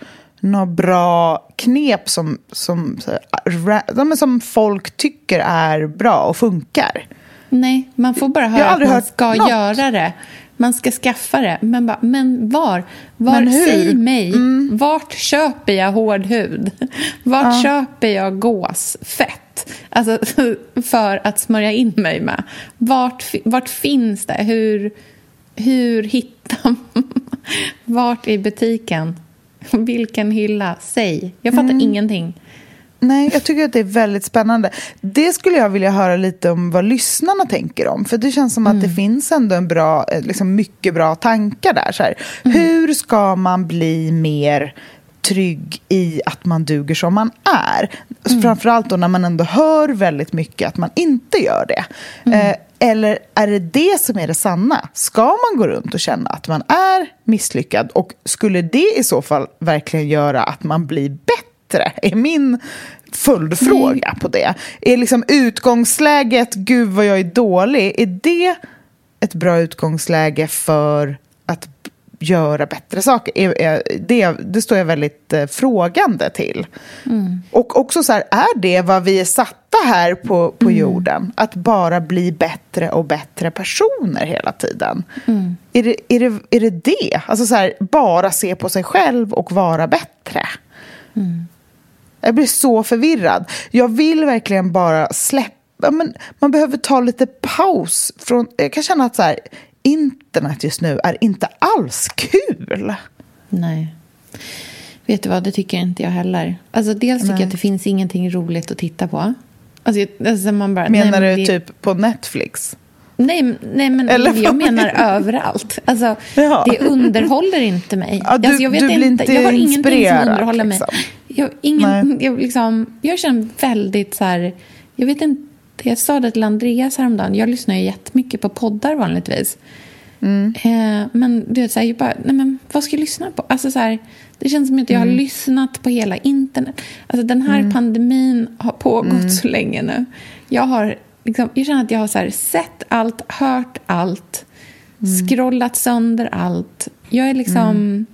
några bra knep som, som, som, som folk tycker är bra och funkar. Nej, man får bara höra att man ska något. göra det. Man ska skaffa det. Men, bara, men var? var men säg mig. Mm. Vart köper jag hård hud? Vart ja. köper jag gåsfett? Alltså, [LAUGHS] för att smörja in mig med. Vart, vart finns det? Hur, hur hittar man? [LAUGHS] Vart i butiken? [LAUGHS] Vilken hylla? Säg. Jag fattar mm. ingenting. Nej, jag tycker att det är väldigt spännande. Det skulle jag vilja höra lite om vad lyssnarna tänker om. För det känns som mm. att det mm. finns ändå en bra, eh, liksom mycket bra tankar där. Så mm. Hur ska man bli mer trygg i att man duger som man är? Mm. Framförallt då när man ändå hör väldigt mycket att man inte gör det. Mm. Eh, eller är det det som är det sanna? Ska man gå runt och känna att man är misslyckad? Och skulle det i så fall verkligen göra att man blir bättre? Är min följdfråga mm. på det. Är liksom utgångsläget, gud vad jag är dålig, är det ett bra utgångsläge för att göra bättre saker? Det, det står jag väldigt eh, frågande till. Mm. Och också så här, är det vad vi är satta här på, på mm. jorden? Att bara bli bättre och bättre personer hela tiden? Mm. Är, det, är, det, är det det? Alltså så här, bara se på sig själv och vara bättre? Mm. Jag blir så förvirrad. Jag vill verkligen bara släppa. Men man behöver ta lite paus. Från, jag kan känna att så här, internet just nu är inte alls kul. Nej. Vet du vad, det tycker inte jag heller. Alltså, dels tycker nej. jag att det finns ingenting roligt att titta på. Alltså, alltså man bara, Menar nej, du det... typ på Netflix? Nej, nej men Eller jag menar överallt. Alltså, ja. Det underhåller inte mig. Ja, du, alltså, jag, vet inte, inte jag har ingenting som underhåller liksom. mig. Jag, ingen, jag, liksom, jag känner väldigt så här... Jag vet inte, jag sa det till Andreas häromdagen. Jag lyssnar ju jättemycket på poddar vanligtvis. Mm. Eh, men du vet, så här, jag bara, nej men vad ska jag lyssna på? Alltså, så här, det känns som att jag har mm. lyssnat på hela internet. Alltså, den här mm. pandemin har pågått mm. så länge nu. Jag har liksom, jag känner att jag har så här, sett allt, hört allt, mm. scrollat sönder allt. Jag är liksom... Mm.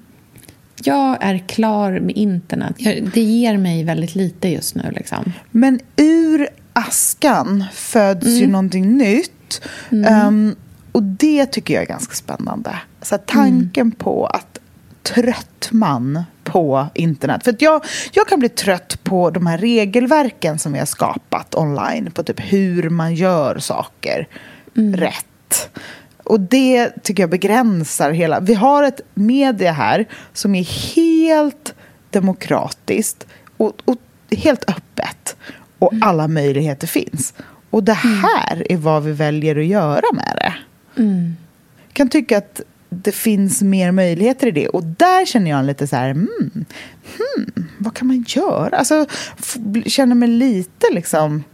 Jag är klar med internet. Det ger mig väldigt lite just nu. Liksom. Men ur askan föds mm. ju någonting nytt. Um, och det tycker jag är ganska spännande. Så tanken mm. på att trött man på internet. För jag, jag kan bli trött på de här regelverken som vi har skapat online. På typ hur man gör saker mm. rätt. Och det tycker jag begränsar hela... Vi har ett media här som är helt demokratiskt och, och helt öppet. Och alla möjligheter finns. Och det mm. här är vad vi väljer att göra med det. Mm. Jag kan tycka att det finns mer möjligheter i det. Och där känner jag lite så här, mm, hmm, vad kan man göra? Alltså, känner mig lite liksom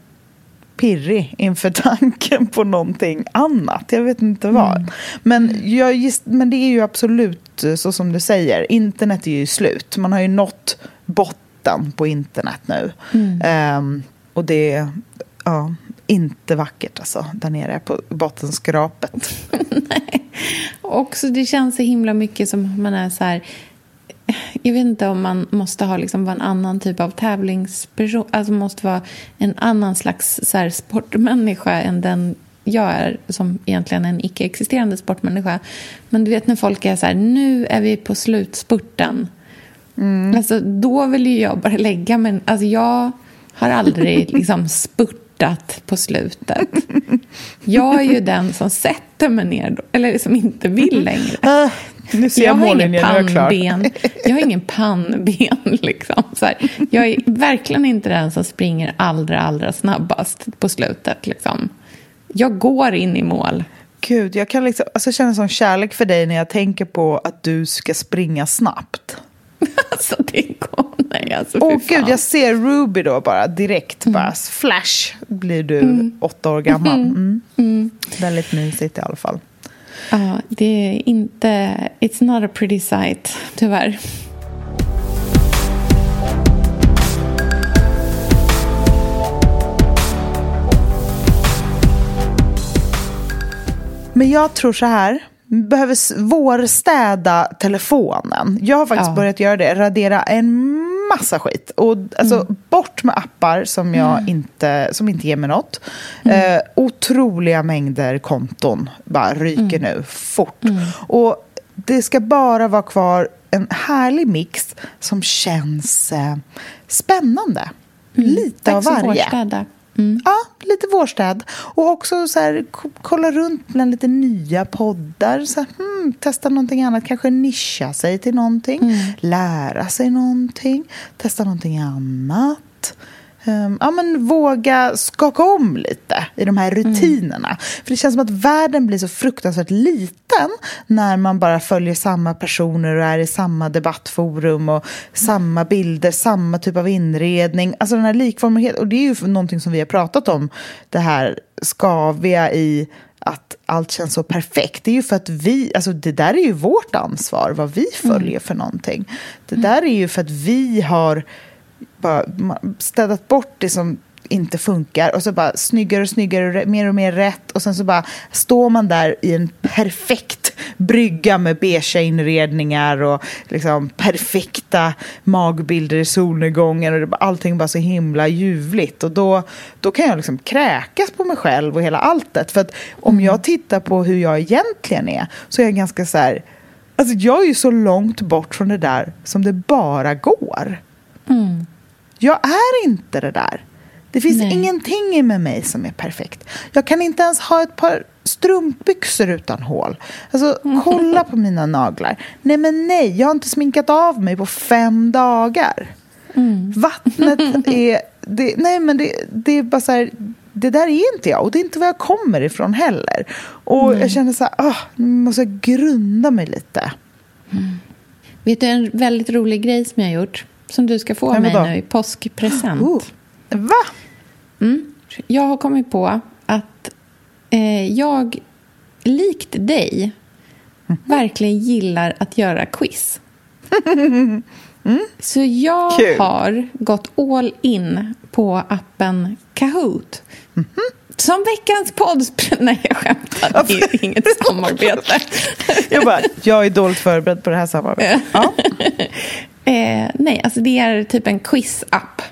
pirrig inför [LAUGHS] tanken på någonting annat. Jag vet inte vad. Mm. Men, jag gist, men det är ju absolut så som du säger. Internet är ju slut. Man har ju nått botten på internet nu. Mm. Um, och det är ja, inte vackert alltså, där nere på bottenskrapet. [LAUGHS] Nej. Också det känns så himla mycket som man är så här... Jag vet inte om man måste ha liksom vara en annan typ av tävlingsperson. Alltså måste vara en annan slags så här, sportmänniska än den jag är som egentligen en icke-existerande sportmänniska. Men du vet när folk är så här, nu är vi på slutspurten. Mm. Alltså, då vill ju jag bara lägga men alltså jag har aldrig [LAUGHS] liksom spurt hjärtat på slutet. Jag är ju den som sätter mig ner, eller som inte vill längre. Uh, nu ser jag, jag mållinjen, nu är jag klar. Jag har ingen pannben. [LAUGHS] Liksom. Så här, jag är verkligen inte den som springer allra, allra snabbast på slutet. Liksom. Jag går in i mål. Gud, jag kan liksom, alltså, känna sån kärlek för dig när jag tänker på att du ska springa snabbt. [LAUGHS] alltså, det går Nej, alltså, Åh gud, jag ser Ruby då bara direkt. Mm. Bara flash blir du mm. åtta år gammal. Mm. mm. mm. Väldigt mysigt i alla fall. Ja, det är inte... It's not a pretty sight, tyvärr. Men jag tror så här. Behöver vårstäda telefonen. Jag har faktiskt Ja. börjat göra det. Radera en massa skit. Och, alltså, Mm. Bort med appar som, jag inte, som inte ger mig något. Mm. Eh, otroliga mängder konton bara ryker Mm. nu fort. Och det ska bara vara kvar en härlig mix som känns eh, spännande. Lite av varje. Mm. Ja, lite vårstäd. Och också så här, kolla runt bland lite nya poddar. Så här, hmm, testa någonting annat, kanske nischa sig till någonting. Lära sig någonting, testa någonting annat. Ehm, ja, men våga skaka om lite i de här rutinerna. För det känns som att världen blir så fruktansvärt liten när man bara följer samma personer och är i samma debattforum och samma bilder, samma typ av inredning. Alltså den här likformighet. Och det är ju någonting som vi har pratat om, det här skaviga i att allt känns så perfekt. Det är ju för att vi, alltså det där är ju vårt ansvar, vad vi följer för någonting. Det där är ju för att vi har bara städat bort det som inte funkar och så bara snyggare och snyggare och mer och mer rätt och sen så bara står man där i en perfekt brygga med beiga inredningar och liksom perfekta magbilder i solnedgången och det, allting bara så himla ljuvligt och då, då kan jag liksom kräkas på mig själv och hela alltet för att om jag tittar på hur jag egentligen är så är jag ganska så här alltså jag är ju så långt bort från det där som det bara går. Jag är inte det där. Det finns Nej. ingenting med mig som är perfekt. Jag kan inte ens ha ett par strumpbyxor utan hål. Alltså, kolla på mina naglar. Nej, men nej, jag har inte sminkat av mig på fem dagar. Vattnet är... Det, nej, men det, det är bara så här... Det där är inte jag och det är inte var jag kommer ifrån heller. Och jag känner så här, ah, nu måste jag grunda mig lite. Vet du en väldigt rolig grej som jag har gjort? Som du ska få av mig nu i påskpresent. Oh. Va? Mm. Jag har kommit på att eh, jag, likt dig, Mhm. verkligen gillar att göra quiz. [LAUGHS] Så jag Kul. har gått all in på appen Kahoot. Mhm. Som veckans podd... [LAUGHS] Nej, jag skämtar. Det är inget samarbete. Jag bara, jag är dåligt förberedd på det här samarbetet. [LAUGHS] Ja. Eh, nej, alltså det är typ en quiz-app.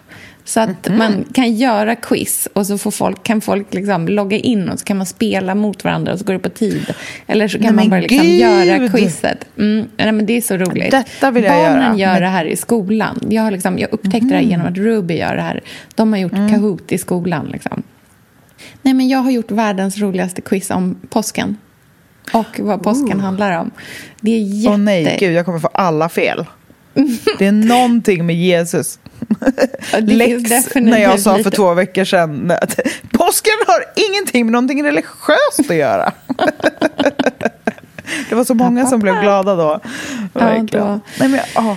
Så att Mhm. man kan göra quiz och så får folk, kan folk liksom logga in och så kan man spela mot varandra och så går det på tid. Eller så kan Nej, man bara liksom göra quizet. Mm, nej, men det är så roligt. Detta vill jag Barnen göra. gör det här i skolan. Jag, har liksom, jag upptäckte det här Mhm. genom att Ruby gör det här. De har gjort Mm. Kahoot i skolan. Liksom. Nej, men jag har gjort världens roligaste quiz om påsken. Och vad påsken handlar om. Det är jätte... Åh nej, gud, jag kommer få alla fel. Det är någonting med Jesus. Ja, Lex, när jag sa för två veckor sedan att påsken har ingenting med någonting religiöst att göra. Det var så många som blev glada då. Verkligen. då. Nej, men, åh.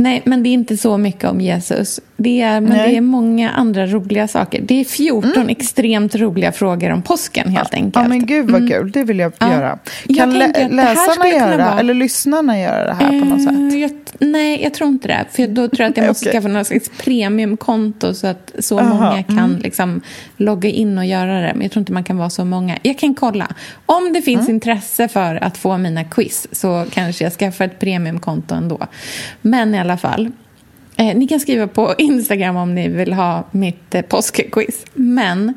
Nej, men det är inte så mycket om Jesus. Det är, men Nej. Mm. det är många andra roliga saker. Det är 14 extremt roliga frågor om påsken, helt enkelt. Ja, men gud vad kul. Det vill jag Ja. göra. Jag Kan lä- det här läsarna göra, vara- eller lyssnarna göra det här på något sätt? Eh, Jag, nej, jag tror inte det. För då tror jag att jag [LAUGHS] måste Okej. skaffa något slags premiumkonto så att så Aha, många kan mm. liksom logga in och göra det. Men jag tror inte man kan vara så många. Jag kan kolla. Om det finns Mm. intresse för att få mina quiz så kanske jag skaffar ett premiumkonto ändå. Men i alla fall. Eh, ni kan skriva på Instagram om ni vill ha mitt eh, påskquiz. Men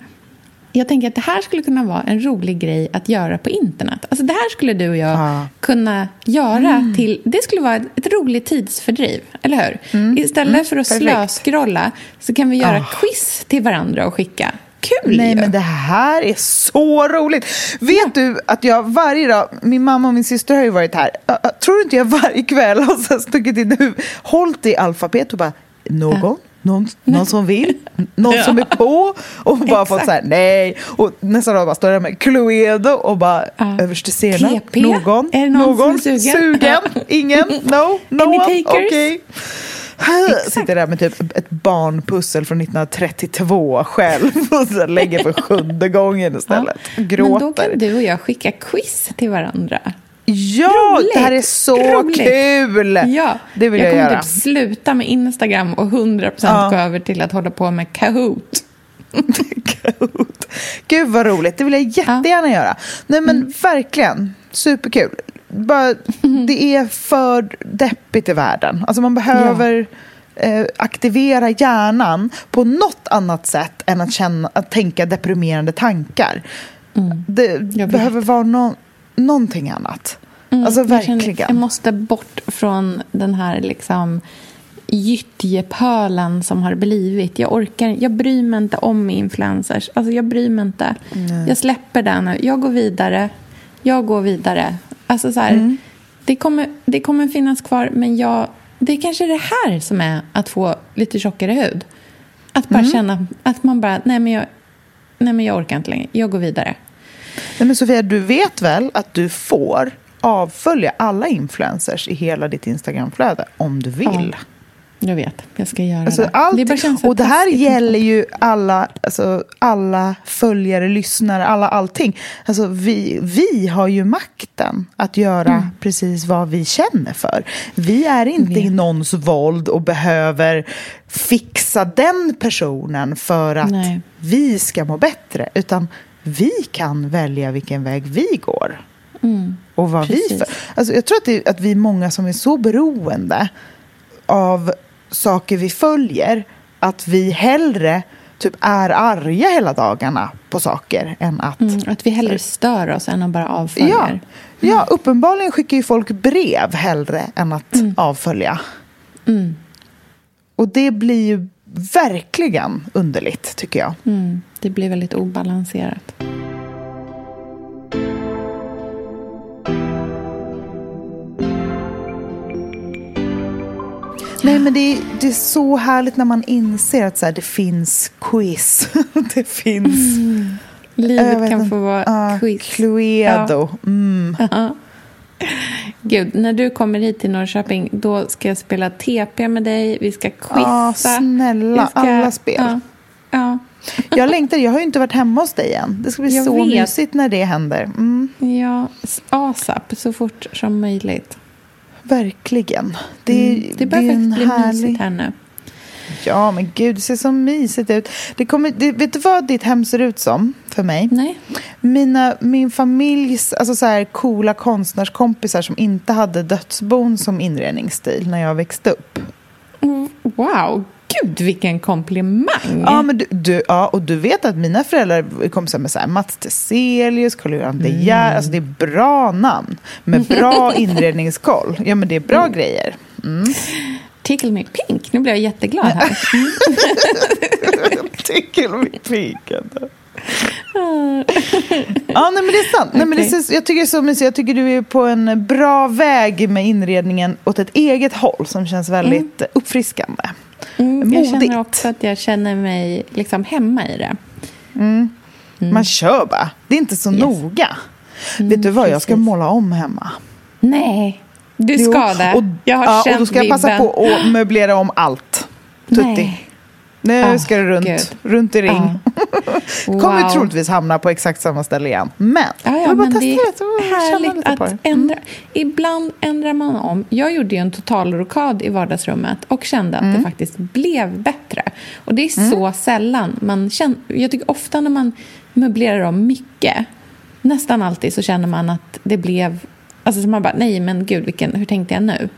jag tänker att det här skulle kunna vara en rolig grej att göra på internet. Alltså det här skulle du och jag Ja. kunna göra till... Det skulle vara ett roligt tidsfördriv, eller hur? Istället för att perfekt. slöskrolla så kan vi göra Ah. quiz till varandra och skicka. Kul Nej, ju! men det här är så roligt. Vet du att jag varje dag, min mamma och min syster har ju varit här. Ä, tror du inte jag varje kväll har stuckit in huvudet, hållit i alfabet och bara någon? Någon, någon som vill? Någon som är på? Och bara fått så här, nej. Och nästa dag bara står jag med Cluedo och bara Ja. överste scenen. PP? Någon? Är någon är sugen? Sugen? Ingen? No? [LAUGHS] No Any one? Okej. Här Sitter där med typ ett barnpussel från 1932 själv [LAUGHS] och så lägger för sjunde gången istället. Men då Gråter. kan du och jag skicka quiz till varandra. Ja, Roligt. det här är så Roligt. kul! Ja, Det vill jag, kommer göra. typ sluta med Instagram och 100% Ja. gå över till att hålla på med Kahoot. [LAUGHS] Gud vad roligt, det vill jag jättegärna ja. göra. Nej men mm. verkligen, superkul. Bara, det är för deppigt i världen. Alltså man behöver ja. eh, aktivera hjärnan på något annat sätt än att, känna, att tänka deprimerande tankar. Mm. Det behöver vara no någonting annat. Mm, alltså verkligen. Jag, känner, jag, måste bort från den här liksom gyttjepölen som har blivit. Jag orkar Jag bryr mig inte om influencers. Alltså jag bryr mig inte. Nej. Jag släpper den nu. Jag går vidare. Jag går vidare. Alltså så här, mm. det, kommer, det kommer finnas kvar, men jag, det är kanske det här som är att få lite tjockare hud. Att bara mm. känna att man bara, nej men, jag, nej men jag orkar inte längre. Jag går vidare. Nej men Sofia, du vet väl att du får avfölja alla influencers i hela ditt Instagramflöde om du vill? Ja. Jag vet, jag ska göra alltså, det. Allt, det och det här gäller ju alla, alltså, alla följare, lyssnare, alla allting. Alltså, vi, vi har ju makten att göra mm. precis vad vi känner för. Vi är inte i någons våld och behöver fixa den personen för att Nej. vi ska må bättre. Utan vi kan välja vilken väg vi går. Mm. Och vad vi för. Alltså, jag tror att, det, att vi är många som är så beroende av saker vi följer att vi hellre typ är arga hela dagarna på saker än att... Mm, att vi hellre stör oss än att bara avfölja. Ja, mm. ja uppenbarligen skickar ju folk brev hellre än att mm. avfölja. Mm. Och det blir ju verkligen underligt, tycker jag. Mm, det blir väldigt obalanserat. Nej, men det är, det är så härligt när man inser att så här, det finns quiz. [LAUGHS] det finns... Mm. Livet kan få vara uh, quiz. Cluedo. Ja. Mm. [LAUGHS] Gud, när du kommer hit till Norrköping då ska jag spela TP med dig. Vi ska quizza. Ja, snälla. Ska... Alla spel. Ja. ja. [LAUGHS] jag längtar. Jag har ju inte varit hemma hos dig än. Det ska bli jag så vet. mysigt när det händer. Mm. Ja, ASAP, så fort som möjligt. Verkligen. Det, mm. det börjar faktiskt bli härlig... mysigt här nu. Ja, men gud, det ser så mysigt ut. Det kommer, det, vet du vad ditt hem ser ut som för mig? Nej. Mina, min familjs alltså så här, coola konstnärskompisar som inte hade dödsbon som inredningsstil när jag växte upp. Mm, wow, Gud, vilken komplimang! Ja, men du, du, ja, och du vet att mina föräldrar är kompisar med så här, Mats Teselius, Carl-Johan De Geer. Mm. Alltså det är bra namn med bra [LAUGHS] inredningskoll. Ja, men det är bra mm. grejer. Mm. Tickle me pink. Nu blir jag jätteglad här. [LAUGHS] Tickle me pink. ja, nej, men det är sant. Okay. Nej, men det är, jag tycker så mysigt. Jag tycker du är på en bra väg med inredningen åt ett eget håll som känns väldigt mm. uppfriskande. Mm, jag känner också att jag känner mig liksom hemma i det. Mm. Mm. Man kör bara. Det är inte så yes. noga. Mm, Vet du vad, jag ska måla om hemma. Nej, du ska det. Jag har ja, känt och då ska jag passa på att möblera om allt. Tutti. Nej. Nu oh, ska det runt, runt i ring. [LAUGHS] Oh. Wow. Kommer troligtvis hamna på exakt samma ställe igen. Men, ja, ja, men det är härligt att mm. ändra. Ibland ändrar man om. Jag gjorde ju en totalrokad i vardagsrummet och kände att mm. det faktiskt blev bättre. Och det är mm. så sällan man känner... Jag tycker ofta när man möblerar om mycket, nästan alltid så känner man att det blev... Alltså så man bara, nej men gud, vilken, hur tänkte jag nu?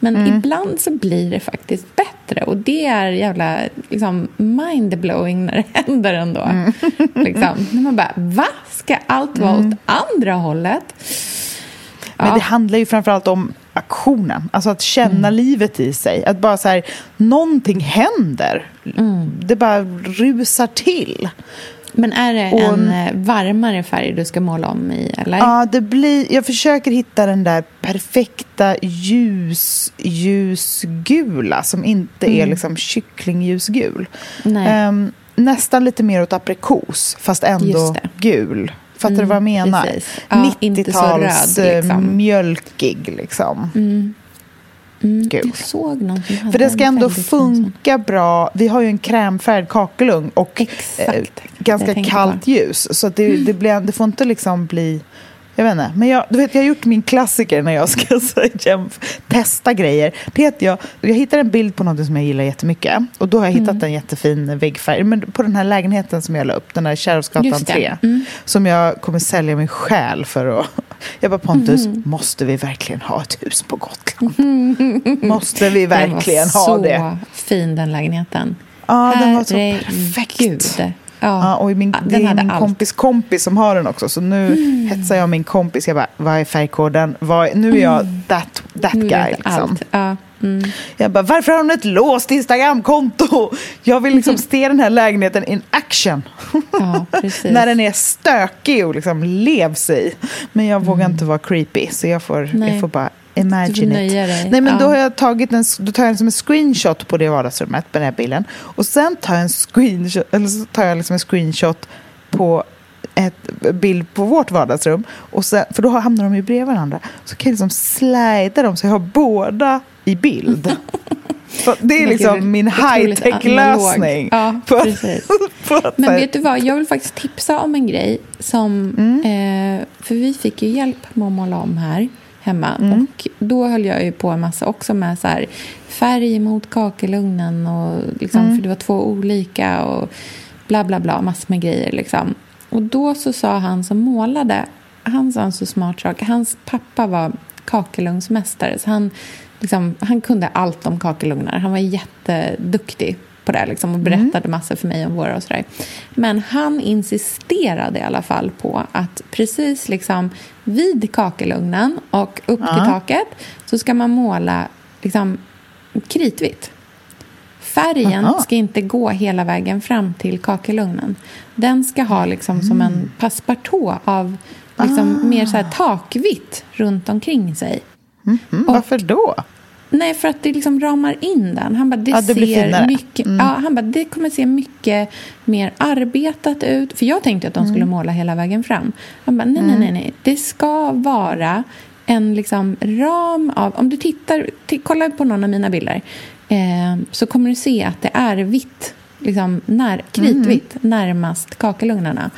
Men mm. ibland så blir det faktiskt bättre och det är jävla liksom, mindblowing när det [LAUGHS] händer ändå. Mm. [LAUGHS] liksom. När man bara, va? Ska allt vara mm. åt andra hållet? Men ja. det handlar ju framförallt om aktionen, alltså att känna mm. livet i sig. Att bara så här, någonting händer. Mm. Det bara rusar till. Men är det och, en eh, varmare färg du ska måla om i? Eller? Ja, det blir, jag försöker hitta den där perfekta ljus, ljusgula som inte mm. är liksom kycklingljusgul. Um, nästan lite mer åt aprikos, fast ändå gul. Fattar mm, du vad jag menar? Ja, 90-tals liksom. mjölkig liksom. Mm. Mm, jag såg någonting. För det ska ändå funka bra. Vi har ju en krämfärgad kakelugn och eh, ganska kallt på. ljus. Så det, det, blir, det får inte liksom bli Jag vet inte, men jag, du vet, jag har gjort min klassiker när jag ska [LAUGHS] så, testa grejer. Att jag, jag hittar en bild på något som jag gillar jättemycket. Och då har jag hittat Mm. en jättefin väggfärg. Men på den här lägenheten som jag la upp, den där Kärrhovsgatan Just det. 3. Mm. Som jag kommer sälja min själ för att... [LAUGHS] Jag bara, Pontus, Mhm. måste vi verkligen ha ett hus på Gotland? måste vi Den var verkligen ha så det? fin den lägenheten. Ja, den var så perfekt. Ja. Ja, och min, det är min allt. Mm. kompis kompis som har den också. Så nu hetsar jag min kompis. Jag bara, vad är färgkoden? Vad är, nu är jag that, that Nu guy. Liksom. allt. Ja. Mm. Jag bara, varför har hon ett låst Instagramkonto? [LAUGHS] Jag vill liksom se den här lägenheten in action. Ja. [LAUGHS] När den är stökig och liksom levs i. Men jag vågar inte vara creepy. Så jag får, Nej. jag får bara imagine it. nöja dig. Nej, men Ja. då har jag tagit en, då tar jag liksom en screenshot på det vardagsrummet med den här bilden. Och sen tar jag en screenshot, eller så tar jag liksom en screenshot på ett bild på vårt vardagsrum. Och sen, för då hamnar de ju bredvid varandra. Så kan jag liksom slida dem så jag har båda i bild. [LAUGHS] För det är liksom min high-tech-lösning. Ja, [LAUGHS] Men så vet du vad, jag vill faktiskt tipsa om en grej som... Mm. Eh, för vi fick ju hjälp med att måla om här hemma. Mm. Och då höll jag ju på en massa också med så här, färg mot kakelugnen. Och liksom, Mm. För det var två olika och bla bla bla, massor med grejer. Liksom. Och då så sa han som målade, han sa en så smart sak. Hans pappa var kakelugnsmästare. Så han, liksom, han kunde allt om kakelugnar. Han var jätteduktig på det liksom, och berättade massor för mig om våra och sådär. Men han insisterade i alla fall på att precis liksom vid kakelugnen och upp till Ja. taket så ska man måla liksom kritvitt. Färgen Aha. ska inte gå hela vägen fram till kakelugnen. Den ska ha liksom som Mm. en passepartout av liksom Ah. mer så här takvitt runt omkring sig. Mm, varför då? Nej, för att det liksom ramar in den. Han bara, det, Ja, det ser finare. Mm. mycket, ja, han bara, det kommer se mycket mer arbetat ut. För jag tänkte att de Mm. skulle måla hela vägen fram. Han bara, nej, nej, nej, nej. Det ska vara en liksom ram av... Om du tittar, kolla på någon av mina bilder eh, så kommer du se att det är vitt, liksom när, kritvitt, närmast kakelugnarna.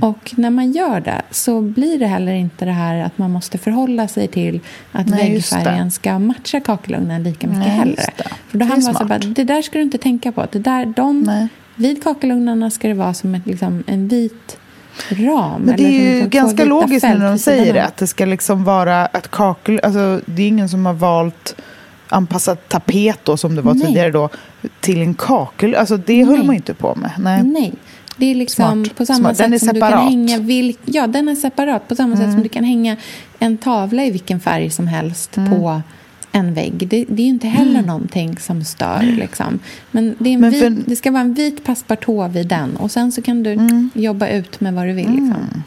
Och när man gör det så blir det heller inte det här att man måste förhålla sig till att Nej, väggfärgen ska matcha kakelugnen lika mycket Nej, heller. För då han var så bara, det där ska du inte tänka på. Det där, de, Nej. vid kakelugnarna ska det vara som ett, liksom, en vit ram. Men det är ju liksom ganska logiskt när de säger det. Att det ska liksom vara att kakel... Alltså, det är ingen som har valt anpassad tapet då, som det var Nej. tidigare då, till en kakel. Alltså det höll Nej. man ju inte på med. Nej. Nej. Det är liksom Smart. på samma Smart. Den sätt är som du kan separat. Mm. hänga... Vil- ja, den är separat. På samma sätt som du kan hänga en tavla i vilken färg som helst på en vägg. Det, det är ju inte heller någonting som stör. Liksom. Men, det, Men för- Mm. det ska vara en vit passepartout vid den. Och sen så kan du jobba ut med vad du vill. Liksom.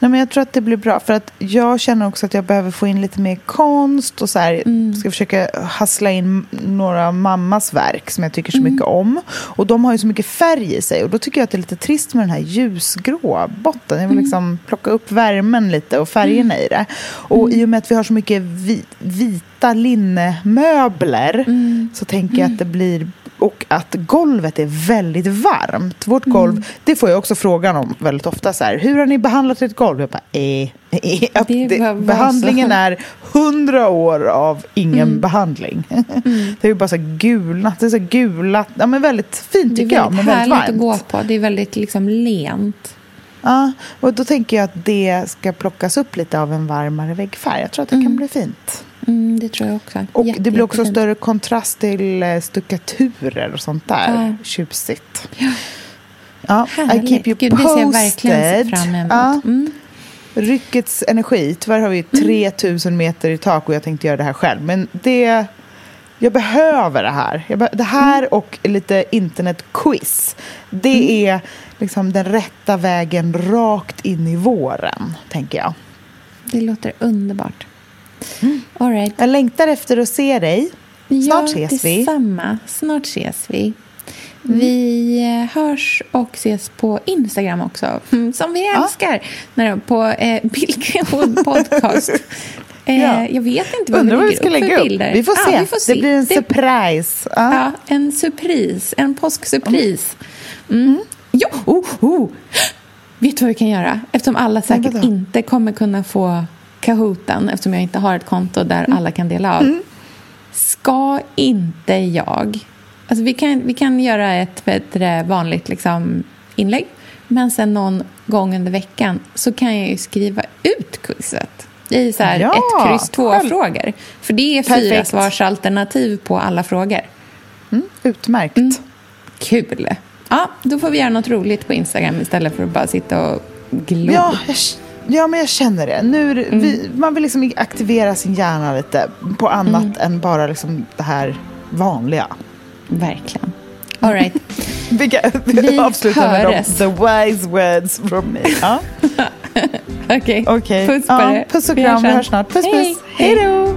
Nej, men jag tror att det blir bra. För att jag känner också att jag behöver få in lite mer konst. Och så här, Mm. ska försöka hassla in några av mammas verk som jag tycker så Mm. mycket om. Och de har ju så mycket färg i sig. Och då tycker jag att det är lite trist med den här ljusgrå botten. Jag vill Mm. liksom plocka upp värmen lite och färgerna i det. Och Mm. i och med att vi har så mycket vi, vita linnemöbler Mm. så tänker jag att det blir och att golvet är väldigt varmt. Vårt Mm. golv, det får jag också frågan om väldigt ofta. Så här, Hur har ni behandlat ert golv? Jag bara, eh, eh, att Det det, behandlingen är hundra år av ingen Mm. behandling. [LAUGHS] Det är ju bara så gulnat, det är så gulat, ja men väldigt fint Det är tycker jag, men väldigt väldigt härligt att gå på. Det är väldigt liksom lent. Ja, och då tänker jag att det ska plockas upp lite av en varmare väggfärg. Jag tror att det kan bli fint. Mm, det tror jag också. Och Jätte, det blir också jättefint. större kontrast till eh, stuckaturer och sånt där. Ja. Tjusigt. Ja, I Härligt. keep you Gud, posted. det ser jag verkligen fram emot. Ja, Mm. ryckets energi. Tyvärr har vi 3000 meter i tak och jag tänkte göra det här själv. Men det... Jag behöver det här. Be- det här Mm. och lite internetquiz. Det är liksom den rätta vägen rakt in i våren, tänker jag. Det låter underbart. Mm. All right. Jag längtar efter att se dig. Snart ses vi. Detsamma. Snart ses vi. Mm. Vi eh, hörs och ses på Instagram också, mm, [LAUGHS] som vi älskar. När, på eh, Billgrenwood [LAUGHS] podcast. Eh, Ja. Jag vet inte vad Undrar vad vi vi ska lägger upp lägga för upp. bilder. Vi får se. Ja, vi får se. Det blir en Det- surprise. Ja. Ja, en surpris. En påsksurpris. Mm. Ja, oh, oh. [GASPS] Vet du vad vi kan göra? Eftersom alla säkert inte kommer kunna få Kahooten eftersom jag inte har ett konto där Mm. alla kan dela av. Ska inte jag... Alltså vi, kan, vi kan göra ett bättre vanligt liksom, inlägg. Men sen någon gång under veckan så kan jag ju skriva ut quizet. I så här Ja, ett kryss två själv. frågor. För det är fyra Perfekt. svarsalternativ på alla frågor. Utmärkt. Mm. Kul! Ja, då får vi göra något roligt på Instagram istället för att bara sitta och glo. Ja, ja, men jag känner det. Nu, Mm. vi, man vill liksom aktivera sin hjärna lite på annat än bara liksom det här vanliga. Verkligen. All right. [LAUGHS] Vi, kan, Vi avslutar med de, the wise words from me. [LAUGHS] Ja, Okej. okej. Puss på ja, dig. Puss och kram, vi hörs snart. Puss, Hej. puss. Hej då!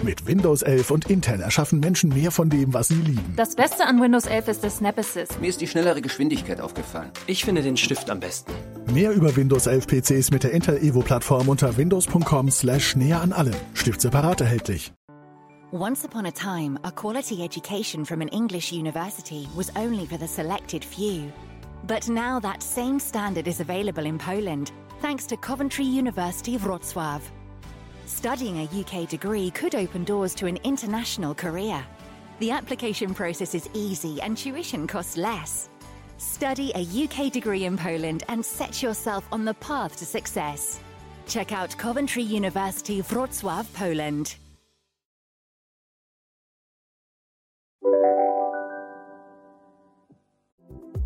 Mit Windows 11 und Intel erschaffen Menschen mehr von dem, was sie lieben. Das Beste an Windows 11 ist der Snap Assist. Mir ist die schnellere Geschwindigkeit aufgefallen. Ich finde den Stift am besten. Mehr über Windows 11 PCs mit der Intel Evo Plattform unter windows.com/slash näher an allem. Stift separat erhältlich. Once upon a time, a quality education from an English university was only for the selected few. But now that same standard is available in Poland thanks to Coventry University Wrocław. Studying a UK degree could open doors to an international career. The application process is easy and tuition costs less. Study a UK degree in Poland and set yourself on the path to success. Check out Coventry University Wrocław, Poland.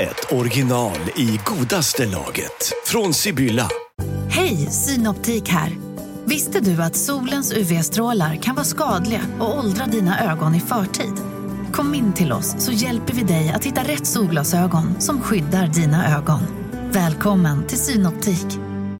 ett original i godaste laget. Från Sibylla. Hej, Synoptik här. Visste du att solens UV-strålar kan vara skadliga och åldra dina ögon i förtid? Kom in till oss så hjälper vi dig att hitta rätt solglasögon som skyddar dina ögon. Välkommen till Synoptik.